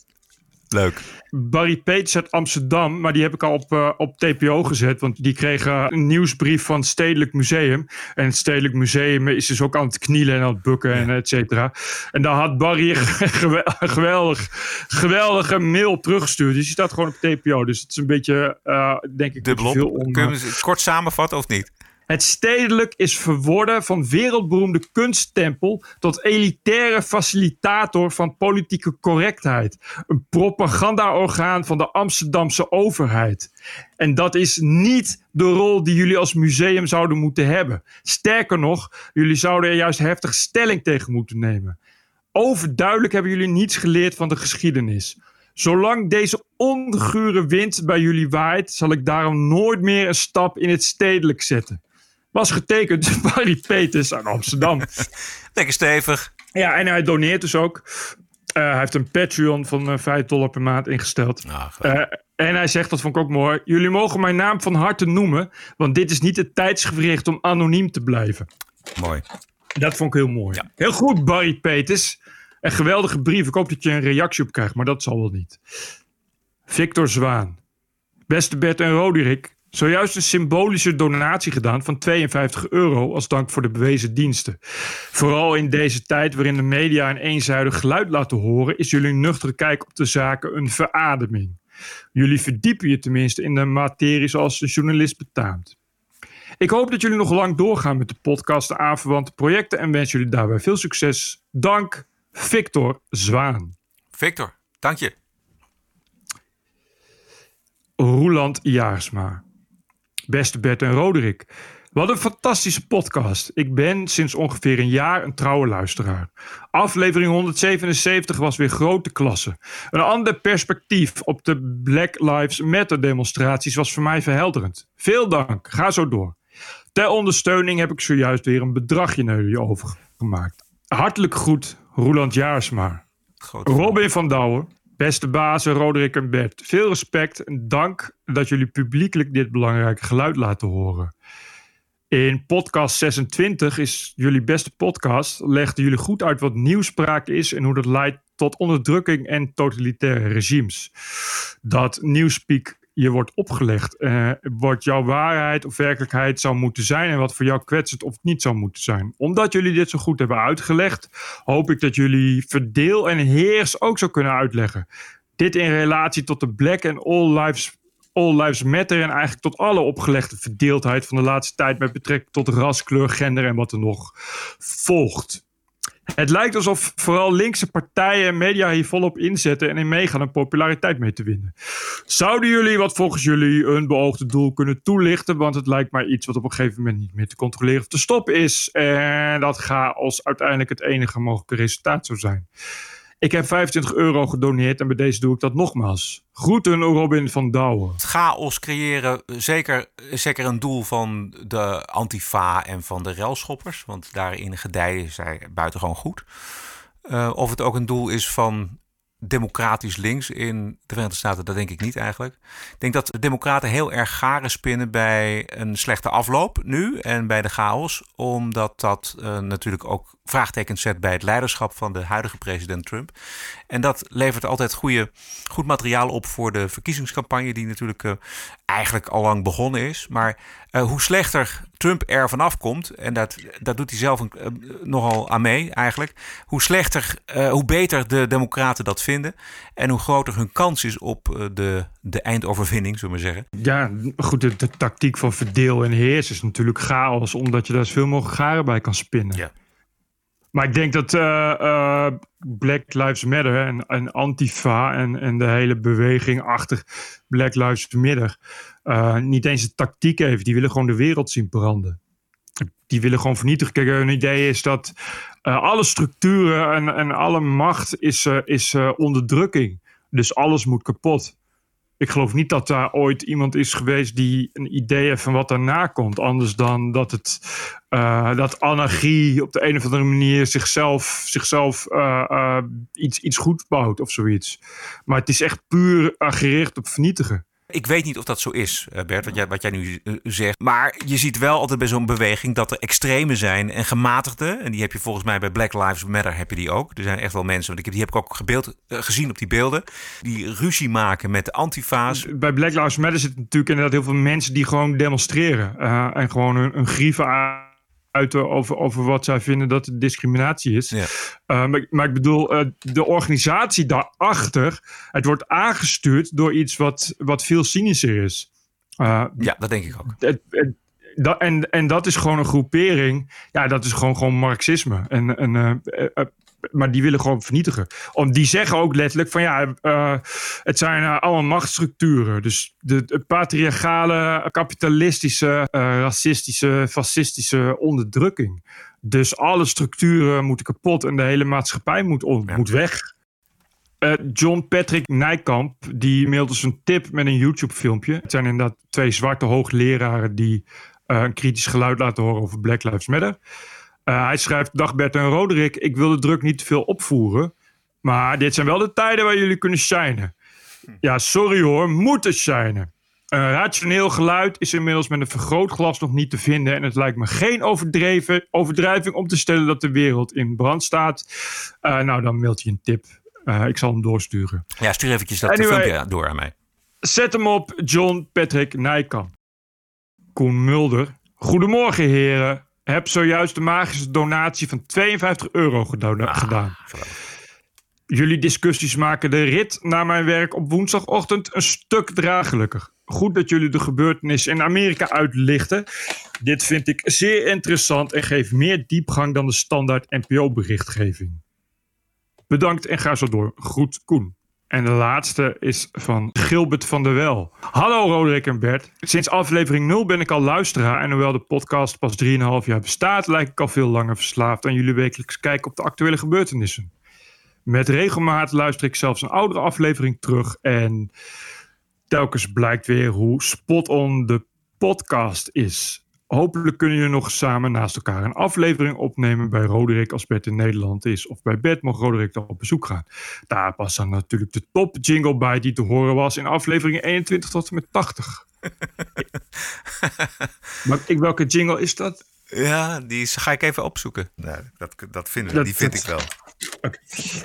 Leuk. Barry Peters uit Amsterdam, maar die heb ik al op, eh, op TPO gezet. Want die kreeg eh, een nieuwsbrief van het Stedelijk Museum. En het Stedelijk Museum is dus ook aan het knielen en aan het bukken en et cetera. En daar had Barry een gewe- een geweldig, geweldige mail teruggestuurd. Dus die staat gewoon op TPO. Dus het is een beetje, eh, denk ik, Dubbelop. veel om... Kun je hem eens kort samenvatten of niet? Het stedelijk is verworden van wereldberoemde kunsttempel tot elitaire facilitator van politieke correctheid. Een propagandaorgaan van de Amsterdamse overheid. En dat is niet de rol die jullie als museum zouden moeten hebben. Sterker nog, jullie zouden er juist heftig stelling tegen moeten nemen. Overduidelijk hebben jullie niets geleerd van de geschiedenis. Zolang deze ongure wind bij jullie waait, zal ik daarom nooit meer een stap in het stedelijk zetten. Was getekend door Barry Peters uit Amsterdam. Lekker stevig. Ja, en hij doneert dus ook. Eh, hij heeft een Patreon van eh 5 dollar per maand ingesteld. Eh, en hij zegt, dat vond ik ook mooi. Jullie mogen mijn naam van harte noemen. Want dit is niet het tijdsgevricht om anoniem te blijven. Mooi. Dat vond ik heel mooi. Heel goed, Barry Peters. Een geweldige brief. Ik hoop dat je een reactie op krijgt, maar dat zal wel niet. Victor Zwaan. Beste Bert en Roderick. Zojuist een symbolische donatie gedaan van 52 euro als dank voor de bewezen diensten. Vooral in deze tijd waarin de media een eenzijdig geluid laten horen, is jullie nuchtere kijk op de zaken een verademing. Jullie verdiepen je tenminste in de materie zoals de journalist betaamt. Ik hoop dat jullie nog lang doorgaan met de podcast en aanverwante projecten en wens jullie daarbij veel succes. Dank, Victor Zwaan. Victor, dank je. Roeland Jaarsma. Beste Bert en Roderick. Wat een fantastische podcast. Ik ben sinds ongeveer een jaar een trouwe luisteraar. Aflevering 177 was weer grote klasse. Een ander perspectief op de Black Lives Matter demonstraties was voor mij verhelderend. Veel dank. Ga zo door. Ter ondersteuning heb ik zojuist weer een bedragje naar jullie overgemaakt. Hartelijk groet, Roeland Jaarsma. Robin van Douwen, beste bazen Roderick en Bert. Veel respect en dank dat jullie publiekelijk dit belangrijke geluid laten horen. In podcast 26 is jullie beste podcast. Legden jullie goed uit wat nieuwspraak is en hoe dat leidt tot onderdrukking en totalitaire regimes. Dat nieuwspeak je wordt opgelegd. eh, wat jouw waarheid of werkelijkheid zou moeten zijn en wat voor jou kwetsend of niet zou moeten zijn. Omdat jullie dit zo goed hebben uitgelegd, hoop ik dat jullie verdeel en heers ook zo kunnen uitleggen. Dit in relatie tot de Black and All Lives, all lives Matter en eigenlijk tot alle opgelegde verdeeldheid van de laatste tijd met betrekking tot ras, kleur, gender en wat er nog volgt. Het lijkt alsof vooral linkse partijen en media hier volop inzetten en in meegaan om populariteit mee te winnen. Zouden jullie wat volgens jullie een beoogde doel kunnen toelichten? Want het lijkt mij iets wat op een gegeven moment niet meer te controleren of te stoppen is. En dat chaos uiteindelijk het enige mogelijke resultaat zou zijn. Ik heb 25 euro gedoneerd en bij deze doe ik dat nogmaals. Groeten Robin van Douwen. Het chaos creëren, zeker, zeker een doel van de Antifa en van de relschoppers. Want daarin gedijen zij buitengewoon goed. Uh, of het ook een doel is van democratisch links in de Verenigde Staten, dat denk ik niet eigenlijk. Ik denk dat de democraten heel erg garen spinnen bij een slechte afloop nu en bij de chaos. Omdat dat uh, natuurlijk ook vraagtekens zet bij het leiderschap van de huidige president Trump. En dat levert altijd goede, goed materiaal op voor de verkiezingscampagne, die natuurlijk uh, eigenlijk al lang begonnen is. Maar uh, hoe slechter Trump er vanaf komt, en dat, dat doet hij zelf een, uh, nogal aan mee eigenlijk. Hoe slechter, hoe beter de Democraten dat vinden. En hoe groter hun kans is op de, de eindoverwinning, zullen we zeggen. Ja, goed, de, de, tactiek van verdeel en heers is natuurlijk chaos, omdat je daar zoveel mogelijk garen bij kan spinnen. Ja. Maar ik denk dat uh, uh, Black Lives Matter en, en Antifa en, en de hele beweging achter Black Lives Matter uh, niet eens een tactiek heeft. Die willen gewoon de wereld zien branden. Die willen gewoon vernietigen. Kijk, hun idee is dat alle structuren en, en alle macht is, is onderdrukking. Dus alles moet kapot. Ik geloof niet dat daar ooit iemand is geweest die een idee heeft van wat daarna komt. Anders dan dat, het, uh, dat anarchie op de een of andere manier zichzelf, zichzelf uh, uh, iets, iets goed bouwt of zoiets. Maar het is echt puur gericht op vernietigen. Ik weet niet of dat zo is, eh, Bert, wat jij, wat jij nu eh, zegt. Maar je ziet wel altijd bij zo'n beweging dat er extreme zijn en gematigde. En die heb je volgens mij bij Black Lives Matter heb je die ook. Er zijn echt wel mensen, want ik heb, die heb ik ook gebeeld, eh, gezien op die beelden. Die ruzie maken met de antifa's. Bij Black Lives Matter zitten natuurlijk inderdaad heel veel mensen die gewoon demonstreren. en gewoon een, een grieven uiten over, over wat zij vinden dat het discriminatie is. Uh, maar, maar ik bedoel, uh, de organisatie daarachter, het wordt aangestuurd door iets wat, wat veel cynischer is. Uh, ja, dat denk ik ook. Het, het, dat, en, en dat is gewoon een groepering. Ja, dat is gewoon, gewoon marxisme. En, en, maar die willen gewoon vernietigen. Om, die zeggen ook letterlijk van ja, uh, het zijn uh, allemaal machtsstructuren. Dus de, de patriarchale, kapitalistische, uh, racistische, fascistische onderdrukking. Dus alle structuren moeten kapot en de hele maatschappij moet, ja. moet weg. John Patrick Nijkamp, die mailt dus een tip met een YouTube filmpje. Het zijn inderdaad twee zwarte hoogleraren die een kritisch geluid laten horen over Black Lives Matter. Uh, hij schrijft: Dag Bert en Roderick, ik wil de druk niet te veel opvoeren. Maar dit zijn wel de tijden waar jullie kunnen shinen. Ja, sorry hoor, moeten shinen. Een rationeel geluid is inmiddels met een vergrootglas nog niet te vinden. En het lijkt me geen overdreven, overdrijving om te stellen dat de wereld in brand staat. Uh, nou, dan mailt je een tip. Uh, ik zal hem doorsturen. Ja, stuur eventjes dat anyway, filmpje door aan mij. Zet hem op, John Patrick Nijkamp. Koen Mulder. Goedemorgen, heren heb zojuist de magische donatie van 52 euro gedaan. Ah, gedaan. Jullie discussies maken de rit naar mijn werk op woensdagochtend een stuk draaglijker. Goed dat jullie de gebeurtenissen in Amerika uitlichten. Dit vind ik zeer interessant en geeft meer diepgang dan de standaard NPO-berichtgeving. Bedankt en ga zo door. Goed, Koen. En de laatste is van Gilbert van der Wel. Hallo Roderick en Bert. Sinds aflevering 0 ben ik al luisteraar. En hoewel de podcast pas 3,5 jaar bestaat, lijk ik al veel langer verslaafd aan jullie wekelijks kijken op de actuele gebeurtenissen. Met regelmaat luister ik zelfs een oudere aflevering terug. En telkens blijkt weer hoe spot-on de podcast is. Hopelijk kunnen jullie nog samen naast elkaar een aflevering opnemen bij Roderick als Bert in Nederland is. Of bij Bert mocht Roderick dan op bezoek gaan. Daar past dan natuurlijk de top jingle bij die te horen was in afleveringen 21 tot en met 80. maar ik, welke jingle is dat? Ja, die ga ik even opzoeken. Nee, dat, dat vinden we, die vind ik wel. Okay.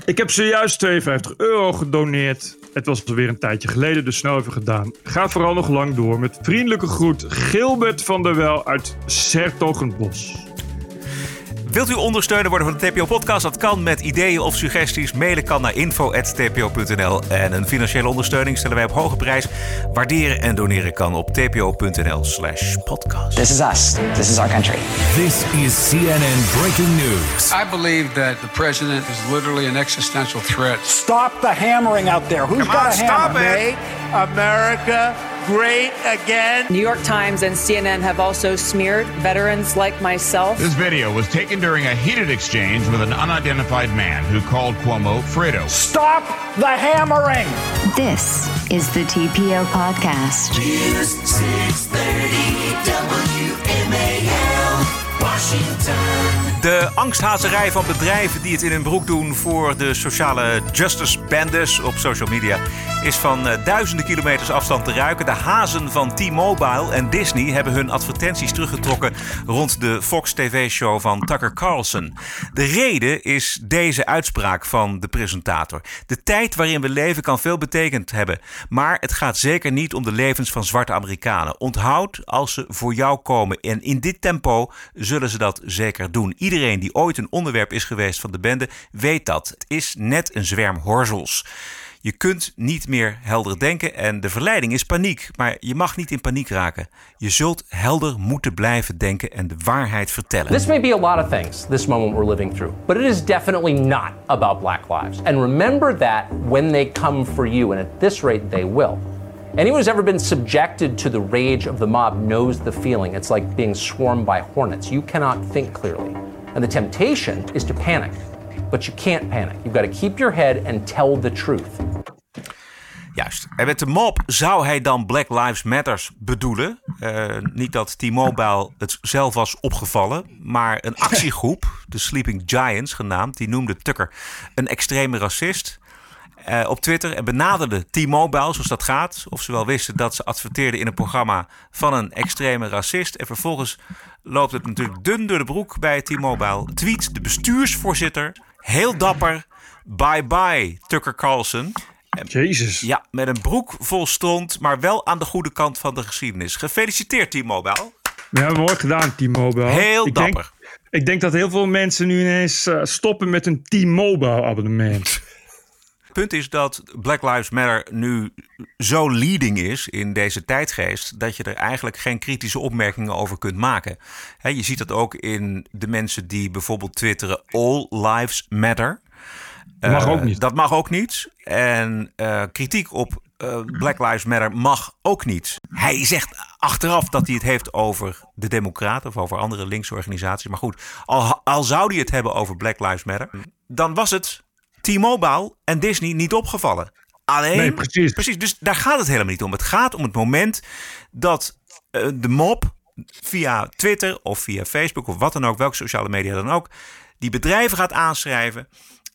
Ik heb zojuist 52 euro gedoneerd. Het was alweer een tijdje geleden, dus snel even gedaan. Ga vooral nog lang door. Met vriendelijke groet, Gilbert van der Wel uit Sertogenbos. Wilt u ondersteuner worden van de TPO-podcast? Dat kan met ideeën of suggesties. Mailen kan naar info.tpo.nl. En een financiële ondersteuning stellen wij op hoge prijs. Waarderen en doneren kan op tpo.nl slash podcast. This is us. This is our country. This is CNN Breaking News. I believe that the president is literally an existential threat. Stop the hammering out there. Who's Come got on, a hammer? stop it. America great again. New York Times and CNN have also smeared veterans like myself. This video was taken during a heated exchange with an unidentified man who called Cuomo Fredo. Stop the hammering! This is the TPO podcast. News 630 WMAL, Washington. De angsthazerij van bedrijven die het in hun broek doen voor de sociale justice bandits op social media is van uh, duizenden kilometers afstand te ruiken. De hazen van T-Mobile en Disney hebben hun advertenties teruggetrokken rond de Fox TV-show van Tucker Carlson. De reden is deze uitspraak van de presentator. De tijd waarin we leven kan veel betekend hebben, maar het gaat zeker niet om de levens van zwarte Amerikanen. Onthoud als ze voor jou komen en in dit tempo zullen ze dat zeker doen. Iedereen die ooit een onderwerp is geweest van de bende weet dat. Het is net een zwerm horzels. Je kunt niet meer helder denken en de verleiding is paniek. Maar je mag niet in paniek raken. Je zult helder moeten blijven denken en de waarheid vertellen. This may be a lot of things, this moment we're living through. But it is definitely not about black lives. And remember that when they come for you, and at this rate they will. Anyone who's ever been subjected to the rage of the mob knows the feeling. It's like being swarmed by hornets. You cannot think clearly. And the temptation is to panic. But you can't panic. You've got to keep your head and tell the truth. Juist. En met de mob zou hij dan Black Lives Matters bedoelen. Uh, niet dat T-Mobile het zelf was opgevallen, maar een actiegroep, de Sleeping Giants genaamd, die noemde Tucker een extreme racist. Eh, op Twitter en benaderde T-Mobile, zoals dat gaat. Of ze wel wisten dat ze adverteerden in een programma van een extreme racist. En vervolgens loopt het natuurlijk dun door de broek bij T-Mobile. Tweet de bestuursvoorzitter, heel dapper, bye bye Tucker Carlson. Jezus. Ja, met een broek vol stond, maar wel aan de goede kant van de geschiedenis. Gefeliciteerd T-Mobile. Ja, mooi gedaan, T-Mobile. Heel ik dapper. Denk, ik denk dat heel veel mensen nu ineens eh, stoppen met een T-Mobile abonnement. Het punt is dat Black Lives Matter nu zo leading is in deze tijdgeest dat je er eigenlijk geen kritische opmerkingen over kunt maken. Je ziet dat ook in de mensen die bijvoorbeeld twitteren All Lives Matter. Dat mag Eh, ook niet. Dat mag ook niet. En eh, kritiek op eh, Black Lives Matter mag ook niet. Hij zegt achteraf dat hij het heeft over de Democraten of over andere linkse organisaties. Maar goed, al, al zou hij het hebben over Black Lives Matter, dan was het T-Mobile en Disney niet opgevallen. Alleen, Nee, precies. precies. Dus daar gaat het helemaal niet om. Het gaat om het moment dat eh, de mob via Twitter of via Facebook of wat dan ook, welke sociale media dan ook, die bedrijven gaat aanschrijven.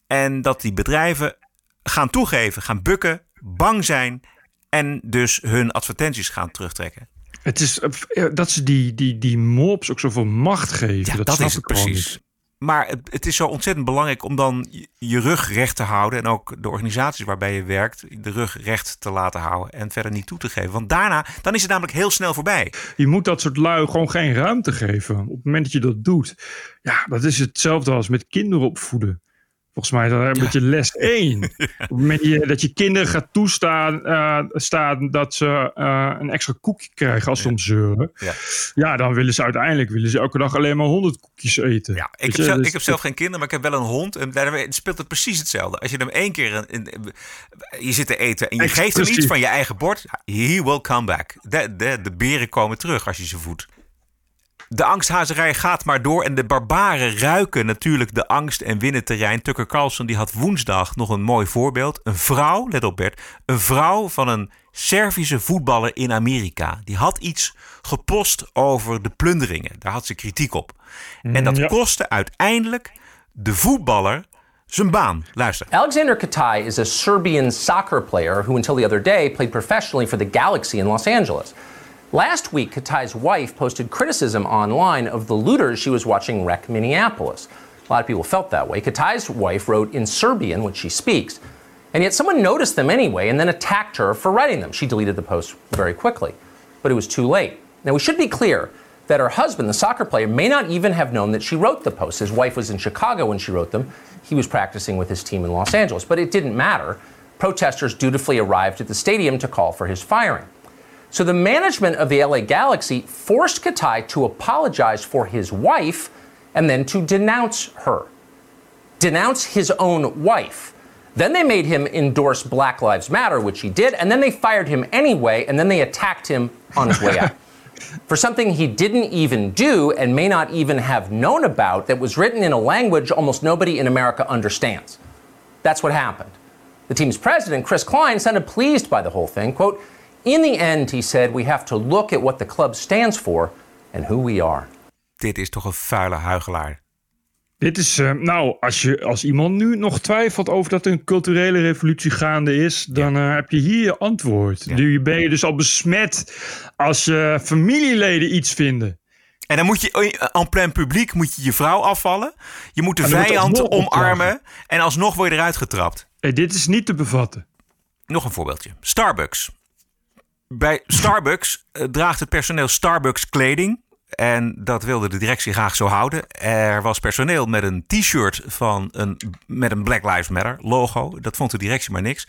En dat die bedrijven gaan toegeven, gaan bukken, bang zijn en dus hun advertenties gaan terugtrekken. Het is eh, dat ze die, die, die mobs ook zoveel macht geven. Ja, dat is het precies. niet. Maar het, het is zo ontzettend belangrijk om dan je- rug recht te houden. En ook de organisaties waarbij je werkt, de rug recht te laten houden. En verder niet toe te geven. Want daarna, dan is het namelijk heel snel voorbij. Je moet dat soort lui gewoon geen ruimte geven. Op het moment dat je dat doet. Ja, dat is hetzelfde als met kinderen opvoeden. Volgens mij is dat een beetje les 1. Op het moment dat je, kinderen gaat toestaan eh, staan dat ze eh, een extra koekje krijgen als ze om zeuren. Ja. Ja, dan willen ze uiteindelijk willen ze elke dag alleen maar 100 koekjes eten. Ja, Ik heb, zelf, ik heb zelf geen kinderen, maar ik heb wel een hond. En daar speelt het precies hetzelfde. Als je hem één keer een, een- je zit te eten en je geeft hem iets van je eigen bord. He will come back. De, de, de beren komen terug als je ze voedt. De angsthazerij gaat maar door en de barbaren ruiken natuurlijk de angst en winnen terrein. Tucker Carlson die had woensdag nog een mooi voorbeeld. Een vrouw, let op Bert, een vrouw van een Servische voetballer in Amerika. Die had iets gepost over de plunderingen. Daar had ze kritiek op. En dat Ja. kostte uiteindelijk de voetballer zijn baan. Luister. Alexander Katai is a Serbian soccer player who, until the other day, played professionally for the Galaxy in Los Angeles. Last week, Katai's wife posted criticism online of the looters she was watching wreck Minneapolis. A lot of people felt that way. Katai's wife wrote in Serbian, which she speaks, and yet someone noticed them anyway and then attacked her for writing them. She deleted the post very quickly, but it was too late. Now, we should be clear that her husband, the soccer player, may not even have known that she wrote the posts. His wife was in Chicago when she wrote them. He was practicing with his team in Los Angeles, but it didn't matter. Protesters dutifully arrived at the stadium to call for his firing. So the management of the LA Galaxy forced Katai to apologize for his wife and then to denounce her. Denounce his own wife. Then they made him endorse Black Lives Matter, which he did, and then they fired him anyway, and then they attacked him on his way out. For something he didn't even do and may not even have known about that was written in a language almost nobody in America understands. That's what happened. The team's president, Chris Klein, sounded pleased by the whole thing. Quote, In the end, he said, we have to look at what the club stands for and who we are. Dit is toch een vuile huigelaar. Dit is, eh, nou, als, je, als iemand nu nog twijfelt over dat er een culturele revolutie gaande is, dan eh, heb je hier je antwoord. Nu ben je dus al besmet als je familieleden iets vinden. En dan moet je eh, en plein publiek moet je je vrouw afvallen. Je moet de En vijand omarmen. En alsnog word je eruit getrapt. Hey, dit is niet te bevatten. Nog een voorbeeldje. Starbucks. Bij Starbucks eh, draagt het personeel Starbucks kleding. En dat wilde de directie graag zo houden. Er was personeel met een t-shirt van een, met een Black Lives Matter logo. Dat vond de directie maar niks.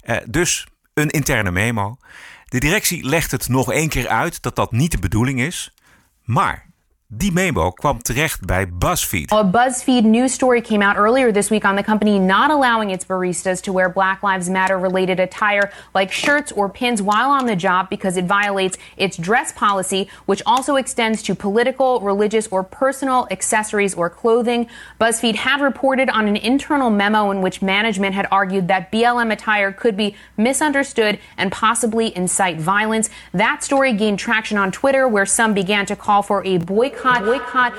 Eh, dus een interne memo. De directie legt het nog één keer uit dat dat niet de bedoeling is. Maar die memo kwam terecht bij BuzzFeed. A BuzzFeed news story came out earlier this week on the company not allowing its baristas to wear Black Lives Matter related attire like shirts or pins while on the job because it violates its dress policy, which also extends to political, religious, or personal accessories or clothing. BuzzFeed had reported on an internal memo in which management had argued that BLM attire could be misunderstood and possibly incite violence. That story gained traction on Twitter, where some began to call for a boycott. Boycott.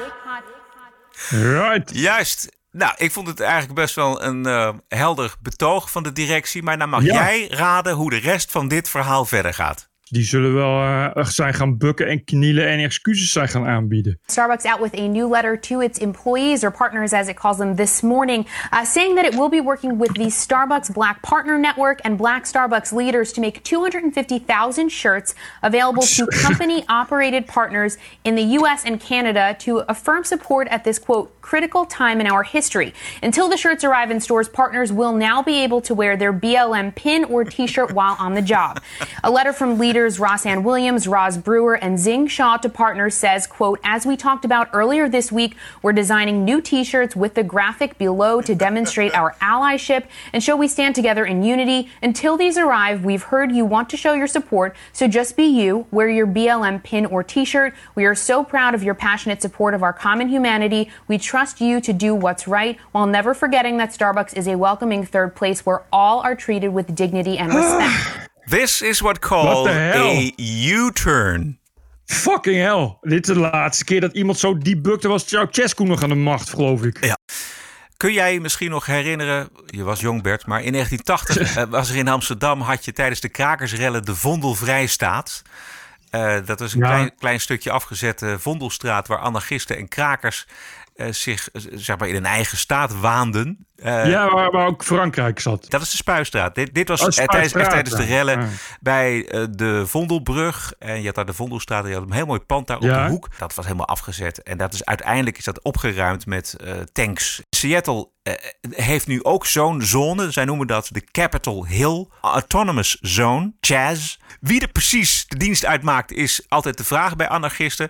Right. Juist. Nou, ik vond het eigenlijk best wel een eh, helder betoog van de directie. Maar nou mag Ja. jij raden hoe de rest van dit verhaal verder gaat. Die zullen wel eh, zijn gaan bukken en knielen en excuses zijn gaan aanbieden. Starbucks out with a new letter to its employees or partners, as it calls them, this morning, uh, saying that it will be working with the Starbucks Black Partner Network and Black Starbucks leaders to make 250,000 shirts available to company operated partners in the U.S. and Canada to affirm support at this quote critical time in our history. Until the shirts arrive in stores, partners will now be able to wear their BLM pin or t shirt while on the job. A letter from leaders Rossann Williams, Roz Brewer, and Zing Shaw to partners says, quote, as we talked about earlier this week, we're designing new t-shirts with the graphic below to demonstrate our allyship and show we stand together in unity. Until these arrive, we've heard you want to show your support, so just be you, wear your BLM pin or t-shirt. We are so proud of your passionate support of our common humanity. We trust you to do what's right while never forgetting that Starbucks is a welcoming third place where all are treated with dignity and respect. This is what called hell? a U-turn. Fucking hell. Dit is de laatste keer dat iemand zo debukte was Ceausescu nog aan de macht, geloof ik. Ja. Kun jij misschien nog herinneren, je was jong Bert, maar in 1980 eh, was er in Amsterdam, had je tijdens de krakersrellen de Vondelvrijstaat. Eh dat was een Ja. klein, klein stukje afgezette Vondelstraat waar anarchisten en krakers eh, zich eh, zeg maar in een eigen staat waanden. Eh, ja, waar, waar ook Frankrijk zat. Dat is de Spuistraat. Dit, dit was Oh, tijdens, echt Spuistraat, tijdens de rellen Ja. bij de Vondelbrug. En je had daar de Vondelstraat en je had een heel mooi pand daar op de hoek. Dat was helemaal afgezet. En dat is, uiteindelijk is dat opgeruimd met tanks. Seattle heeft nu ook zo'n zone. Zij noemen dat de Capitol Hill Autonomous Zone, CHAZ. Wie er precies de dienst uitmaakt is altijd de vraag bij anarchisten.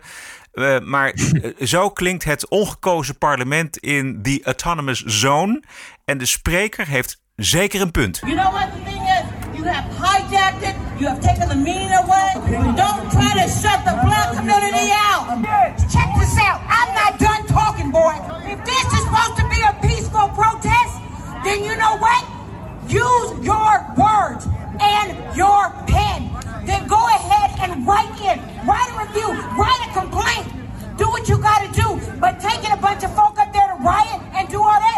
Eh, maar eh, zo klinkt het ongekozen parlement in die Autonomous Zone. En de spreker heeft zeker een punt. You know what the thing is? You have hijacked it. You have taken the meaning away. Don't try to shut the black community out. Check this out. I'm not done talking, boy. If this is supposed to be a peaceful protest, then you know what? Use your words and your pen. Then go ahead and write in. Write a review. Write a complaint. Do what you gotta do. But taking a bunch of folk up there to riot and do all that,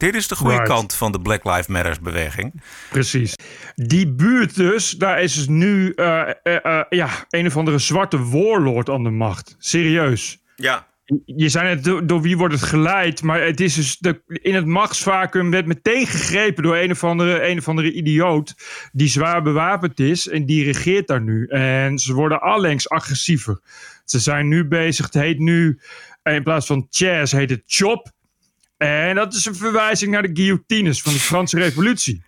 dit is de goede Right. kant van de Black Lives Matters beweging. Precies. Die buurt dus, daar is dus nu eh, eh, eh, ja, een of andere zwarte warlord aan de macht. Serieus. Ja. Je zei net, door, door wie wordt het geleid? Maar het is dus de, in het machtsvacuum werd meteen gegrepen door een of, andere, een of andere idioot. die zwaar bewapend is en die regeert daar nu. En ze worden allengs agressiever. Ze zijn nu bezig, het heet nu, in plaats van chess, heet het chop. En dat is een verwijzing naar de guillotines van de Franse Revolutie.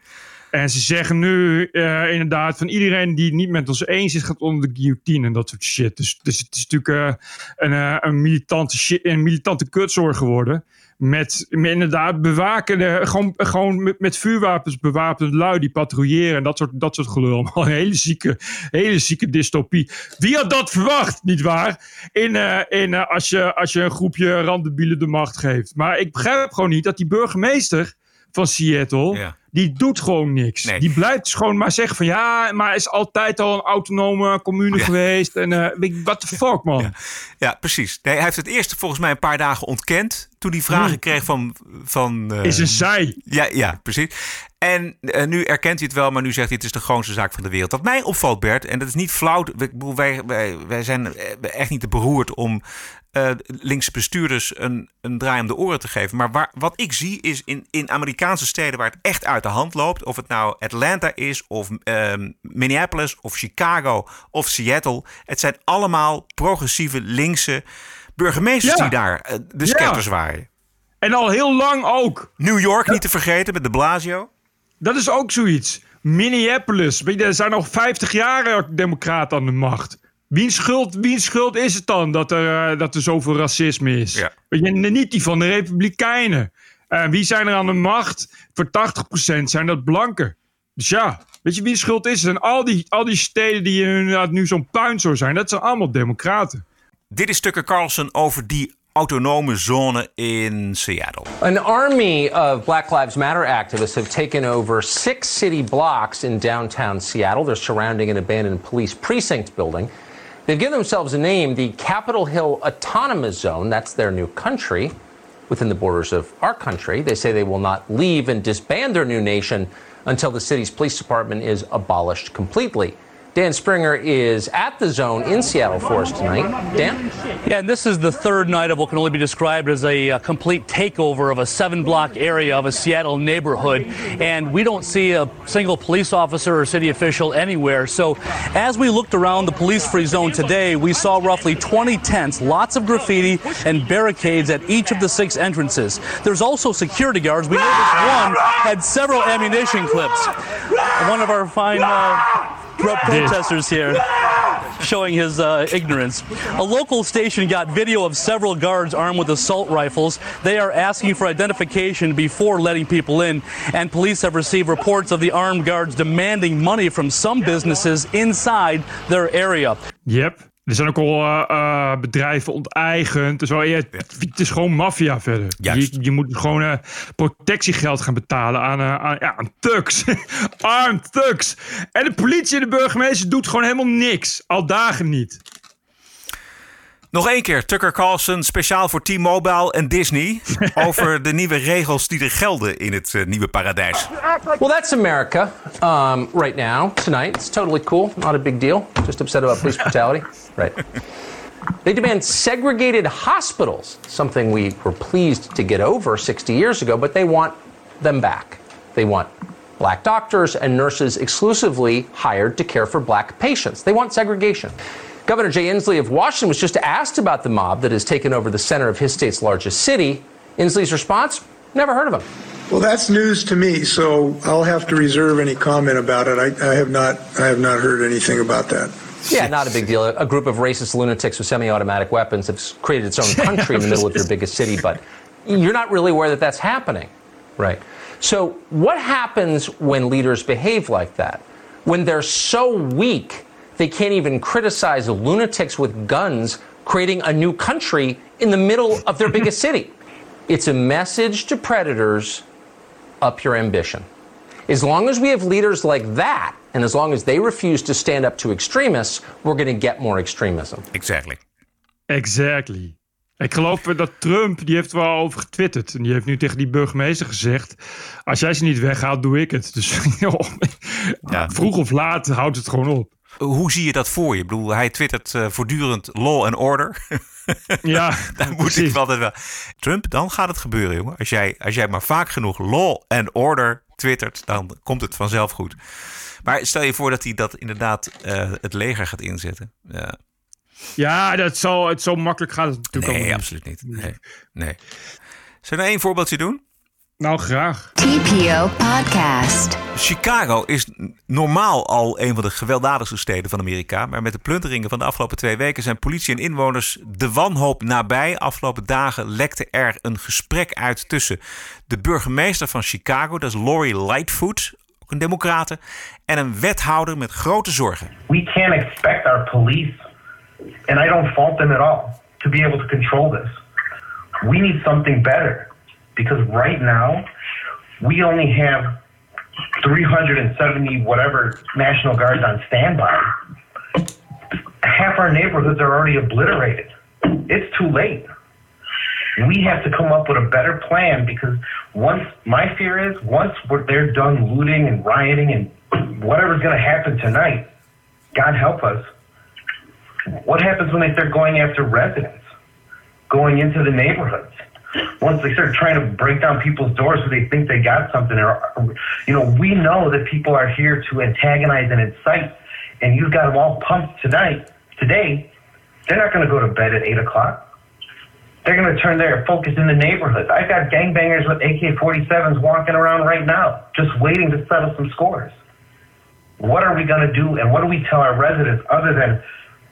En ze zeggen nu eh, inderdaad van iedereen die niet met ons eens is, gaat onder de guillotine en dat soort shit. Dus, dus het is natuurlijk eh, een, eh, een, militante shit, een militante kutzorg geworden. Met, met inderdaad bewakende, gewoon, gewoon met, met vuurwapens bewapende lui die patrouilleren en dat soort, dat soort gelul. Een hele zieke, hele zieke dystopie. Wie had dat verwacht, nietwaar? In, eh, in, eh, als, je, als je een groepje randebielen de macht geeft. Maar ik begrijp gewoon niet dat die burgemeester van Seattle, die doet gewoon niks. Die blijft dus gewoon maar zeggen van ja, maar is altijd al een autonome commune geweest. En je, what the fuck man. Ja, precies. Nee, hij heeft het eerst volgens mij een paar dagen ontkend. Toen hij vragen Hmm. kreeg van. van eh, Is een zij. Ja, ja, precies. En eh, nu erkent hij het wel, maar nu zegt hij het is de grootste zaak van de wereld. Wat mij opvalt, Bert, en dat is niet flauw. Wij, wij, wij zijn echt niet te beroerd om eh, linkse bestuurders een, een draai om de oren te geven. Maar waar, wat ik zie is in, in Amerikaanse steden waar het echt uit de hand loopt. Of het nou Atlanta is, of ehm, Minneapolis, of Chicago, of Seattle. Het zijn allemaal progressieve linkse burgemeesters Ja. die daar eh, de Ja. scepters zwaaien. En al heel lang ook. New York niet te vergeten met de Blasio. Dat is ook zoiets. Minneapolis. Weet er zijn al 50 jaar democraten aan de macht. Wiens schuld, wiens schuld is het dan dat er, eh, dat er zoveel racisme is? Weet je, niet die van de Republikeinen. En wie zijn er aan de macht? Voor 80% zijn dat blanken. Dus ja, weet je, wie schuld is? En al die, al die steden die inderdaad nu zo'n puinzooi zijn, dat zijn allemaal democraten. Dit is Tucker Carlson over die autonome zone in Seattle. An army of Black Lives Matter activists have taken over six city blocks in downtown Seattle. They're surrounding an abandoned police precinct building. They've given themselves a name, the Capitol Hill Autonomous Zone. That's their new country within the borders of our country. They say they will not leave and disband their new nation until the city's police department is abolished completely. Dan Springer is at the zone in Seattle for us tonight. Dan? Yeah, and this is the third night of what can only be described as a, uh complete takeover of a seven block area of a Seattle neighborhood. And we don't see a single police officer or city official anywhere. So as we looked around the police free zone today, we saw roughly 20 tents, lots of graffiti, and barricades at each of the six entrances. There's also security guards. We noticed one had several ammunition clips. One of our fine. Uh, pro- protesters here showing his uh, ignorance. A local station got video of several guards armed with assault rifles. They are asking for identification before letting people in, and police have received reports of the armed guards demanding money from some businesses inside their area. Yep. Er zijn ook al eh, eh, bedrijven onteigend. Dus wel, ja, het is gewoon maffia verder. Je, je moet gewoon eh, protectiegeld gaan betalen aan, aan, ja, aan thugs. Armed thugs. En de politie en de burgemeester doet gewoon helemaal niks. Al dagen niet. Nog één keer Tucker Carlson, speciaal voor T-Mobile en Disney... over de nieuwe regels die er gelden in het eh, nieuwe paradijs. Well, that's America um, right now, tonight. It's totally cool, not a big deal. Just upset about police brutality. Right. They demand segregated hospitals, something we were pleased to get over 60 years ago, but they want them back. They want black doctors and nurses exclusively hired to care for black patients. They want segregation. Governor Jay Inslee of Washington was just asked about the mob that has taken over the center of his state's largest city. Inslee's response? Never heard of him. Well, that's news to me, so I'll have to reserve any comment about it. I, I have not, I have not heard anything about that. Yeah, not a big deal. A group of racist lunatics with semi-automatic weapons have created its own country in the middle of your biggest city, but you're not really aware that that's happening, right? So, what happens when leaders behave like that? When they're so weak, they can't even criticize lunatics with guns creating a new country in the middle of their biggest city. It's a message to predators up your ambition. As long as we have leaders like that, and as long as they refuse to stand up to extremists, we're going to get more extremism. Exactly. Exactly. Ik geloof dat Trump, die heeft er wel over getwitterd. En die heeft nu tegen die burgemeester gezegd... als jij ze niet weghaalt, doe ik het. Dus joh, vroeg of laat houdt het gewoon op. Hoe zie je dat voor je? Ik bedoel, hij twittert eh, voortdurend law and order. Ja, Daar moet ik altijd wel... Trump, dan gaat het gebeuren, jongen. Als jij, als jij maar vaak genoeg law and order twittert... dan komt het vanzelf goed. Maar stel je voor dat hij dat inderdaad eh, het leger gaat inzetten. Ja. Ja, dat zal, het zo makkelijk gaat het natuurlijk Nee, absoluut niet. Nee, nee. Zullen we één voorbeeldje doen? Nou, graag. TPO Podcast. Chicago is normaal al een van de gewelddadigste steden van Amerika. Maar met de plunderingen van de afgelopen twee weken zijn politie en inwoners de wanhoop nabij. Afgelopen dagen lekte er een gesprek uit tussen de burgemeester van Chicago, dat is Lori Lightfoot, ook een democrate, en een wethouder met grote zorgen. we can't expect our police, and I don't fault them at all, to be able to control this. We need something better because right now we only have 370 whatever National Guards on standby. Half our neighborhoods are already obliterated. It's too late. We have to come up with a better plan because once my fear is once they're done looting and rioting and whatever's going to happen tonight, God help us. What happens when they start going after residents, going into the neighborhoods? Once they start trying to break down people's doors so they think they got something, or you know, we know that people are here to antagonize and incite, and you've got them all pumped tonight, today. They're not going to go to bed at eight o'clock. They're going to turn their focus in the neighborhoods. I've got gangbangers with AK 47s walking around right now, just waiting to settle some scores. What are we going to do, and what do we tell our residents other than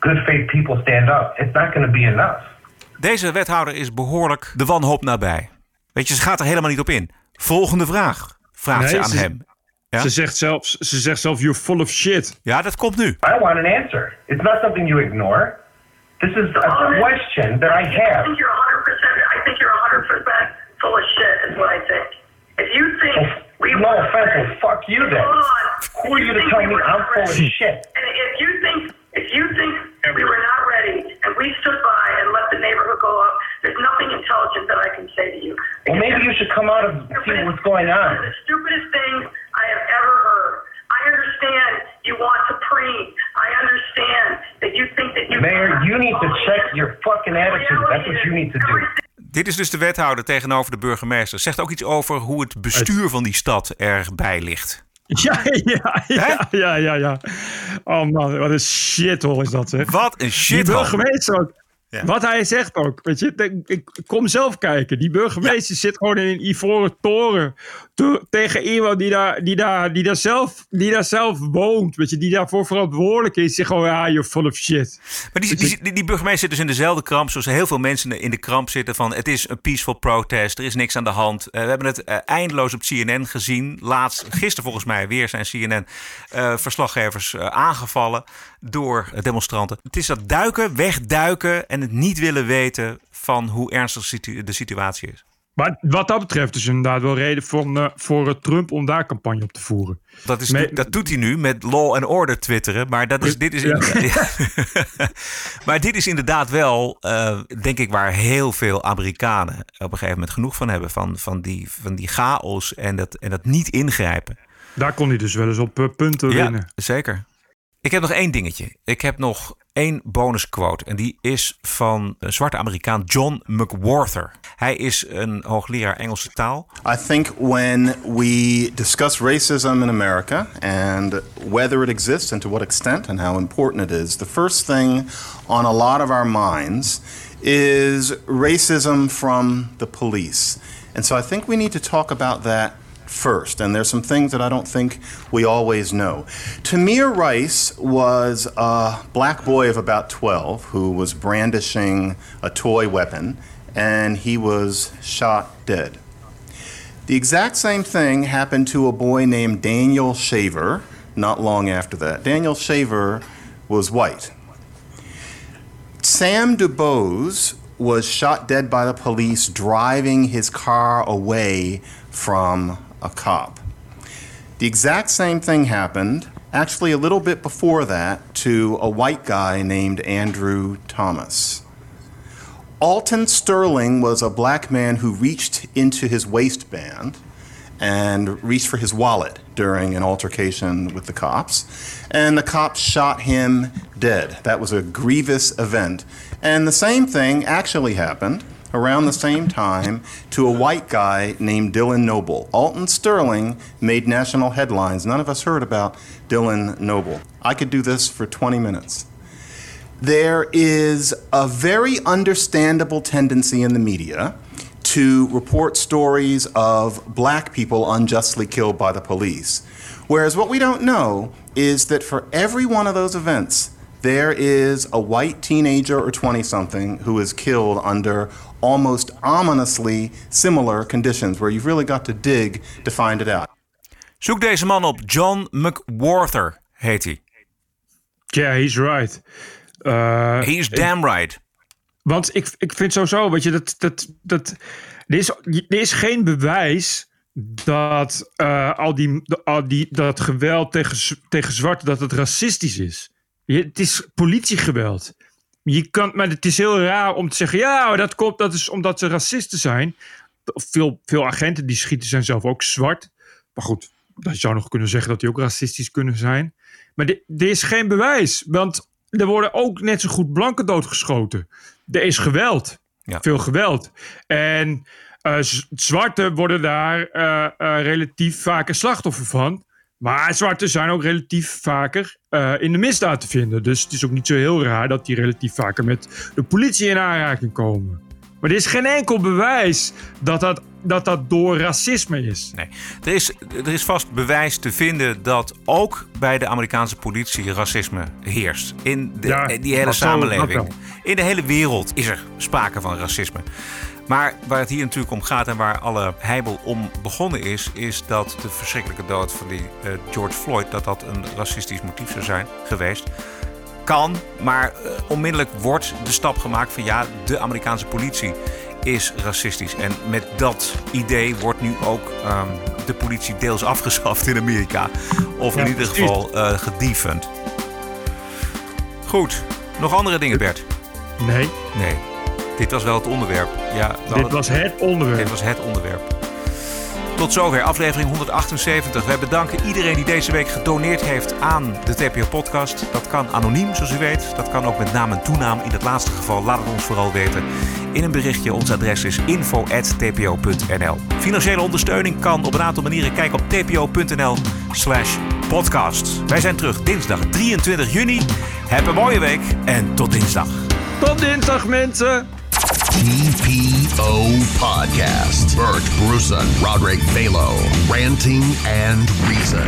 good faith people stand up? It's not going to be enough. Deze wethouder is behoorlijk de wanhoop nabij. Weet je, ze gaat er helemaal niet op in. Volgende vraag, vraagt ze Nee, aan ze- hem. Ja? Ze, zegt zelfs, ze zegt zelf, you're full of shit. Ja, dat komt nu. I want an answer. It's not something you ignore. This is a question that I have. full of shit, is what I think. If you think we no were offense, well, fuck you then. Who are you to think tell we me I'm full of shit? And if you think if you think we were not ready and we stood by and let the neighborhood go up, there's nothing intelligent that I can say to you. Well, maybe you should come out and see what's going One on. of the stupidest things I have ever heard. I understand you want to preen. I understand that you think that you Mayor, you need to check your fucking attitude. That's what you need to do. Dit is dus de wethouder tegenover de burgemeester. Zegt ook iets over hoe het bestuur van die stad erbij ligt. Ja, ja, ja, ja, ja, ja. Oh man, wat een shithole is dat, zeg. Wat een Die shithole. burgemeester ook. Ja. Wat hij zegt ook. Weet je, ik, ik kom zelf kijken. Die burgemeester zit gewoon in een ivoren toren. Te- tegen iemand die daar, die, daar, die, daar zelf, die daar zelf woont. Weet je, die daarvoor verantwoordelijk is. Zegt gewoon, ja, you're full of shit. Maar die, die, die, die burgemeester zit dus in dezelfde kramp zoals heel veel mensen in de kramp zitten van het is een peaceful protest, er is niks aan de hand. Eh, we hebben het eh, eindeloos op CNN gezien. Laatst, gisteren volgens mij weer zijn CNN-verslaggevers eh, aangevallen door demonstranten. Het is dat duiken, wegduiken en het niet willen weten van hoe ernstig situ- de situatie is. Maar wat dat betreft is inderdaad wel reden voor, eh, voor eh, Trump om daar campagne op te voeren. Dat, is, dat doet hij nu met law and order twitteren. Maar, dat is, dit, is Ja. maar dit is inderdaad wel, eh, denk ik, waar heel veel Amerikanen op een gegeven moment genoeg van hebben. Van, van, die, van die chaos en dat, en dat niet ingrijpen. Daar kon hij dus wel eens op punten winnen. Ja, zeker. Ik heb nog één dingetje. Ik heb nog één bonusquote. En die is van zwarte Amerikaan John McWhorter. Hij is een hoogleraar Engelse taal. I think when we discuss racism in America and whether it exists and to what extent and how important it is, the first thing on a lot of our minds is racism from the police. And so I think we need to talk about that first. And there's some things that I don't think we always know. Tamir Rice was a black boy of about 12 who was brandishing a toy weapon and he was shot dead. The exact same thing happened to a boy named Daniel Shaver not long after that. Daniel Shaver was white. Sam DuBose was shot dead by the police driving his car away from a cop. The exact same thing happened, actually, a little bit before that, to a white guy named Andrew Thomas. Alton Sterling was a black man who reached into his waistband and reached for his wallet during an altercation with the cops. And the cops shot him dead. That was a grievous event. And the same thing actually happened around the same time to a white guy named Dylan Noble. Alton Sterling made national headlines. None of us heard about Dylan Noble. I could do this for 20 minutes. There is a very understandable tendency in the media to report stories of black people unjustly killed by the police. Whereas what we don't know is that for every one of those events, there is a white teenager or 20 something who is killed under almost ominously similar conditions where you've really got to dig to find it out. Zoek deze man op. John McWhorter heet hij. Yeah, he's right. Uh, He's damn right. Want ik, ik vind sowieso, weet je, dat, dat, dat, er, is, er is geen bewijs dat eh, al, die, al die, dat geweld tegen, tegen zwarte, dat het racistisch is. Je, het is politiegeweld. Je kan, maar het is heel raar om te zeggen, ja, dat komt, dat is omdat ze racisten zijn. Veel, veel agenten die schieten zijn zelf ook zwart. Maar goed, dat zou nog kunnen zeggen dat die ook racistisch kunnen zijn. Maar er is geen bewijs, want er worden ook net zo goed blanken doodgeschoten. Er is geweld. Veel geweld. En eh, z- zwarten worden daar eh, eh, relatief vaker slachtoffer van. Maar zwarten zijn ook relatief vaker eh, in de misdaad te vinden. Dus het is ook niet zo heel raar dat die relatief vaker met de politie in aanraking komen. Maar er is geen enkel bewijs dat dat, dat, dat door racisme is. Nee. Er is, er is vast bewijs te vinden dat ook bij de Amerikaanse politie racisme heerst. In de, Ja, die hele samenleving. In de hele wereld is er sprake van racisme. Maar waar het hier natuurlijk om gaat en waar alle heibel om begonnen is, is dat de verschrikkelijke dood van die eh, George Floyd, dat dat een racistisch motief zou zijn geweest. Kan, maar eh, onmiddellijk wordt de stap gemaakt van ja, de Amerikaanse politie is racistisch. En met dat idee wordt nu ook ehm, de politie deels afgeschaft in Amerika. Of in Ja, ieder geval eh gedefund. Goed, nog andere dingen Bert? Nee. Nee. Dit was wel het onderwerp. Ja, Dit was het onderwerp. Dit was het onderwerp. Tot zover aflevering 178. Wij bedanken iedereen die deze week gedoneerd heeft aan de TPO-podcast. Dat kan anoniem, zoals u weet. Dat kan ook met naam en toenaam. In het laatste geval laat het ons vooral weten in een berichtje. Ons adres is info.tpo.nl. Financiële ondersteuning kan op een aantal manieren. Kijk op tpo.nl slash podcast. Wij zijn terug dinsdag 23 juni. Heb een mooie week en tot dinsdag. Tot dinsdag, mensen. TPO Podcast. Bert Bruson, Roderick Balo, ranting and reason.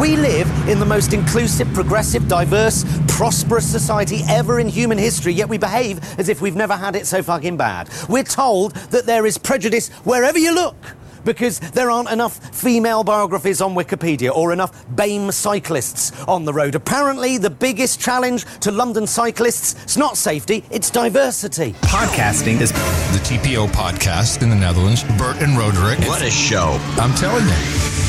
We live in the most inclusive, progressive, diverse, prosperous society ever in human history, yet we behave as if we've never had it so fucking bad. We're told that there is prejudice wherever you look. Because there aren't enough female biographies on Wikipedia or enough BAME cyclists on the road. Apparently, the biggest challenge to London cyclists is not safety, it's diversity. Podcasting is the TPO podcast in the Netherlands. Bert and Roderick. What a show. I'm telling you.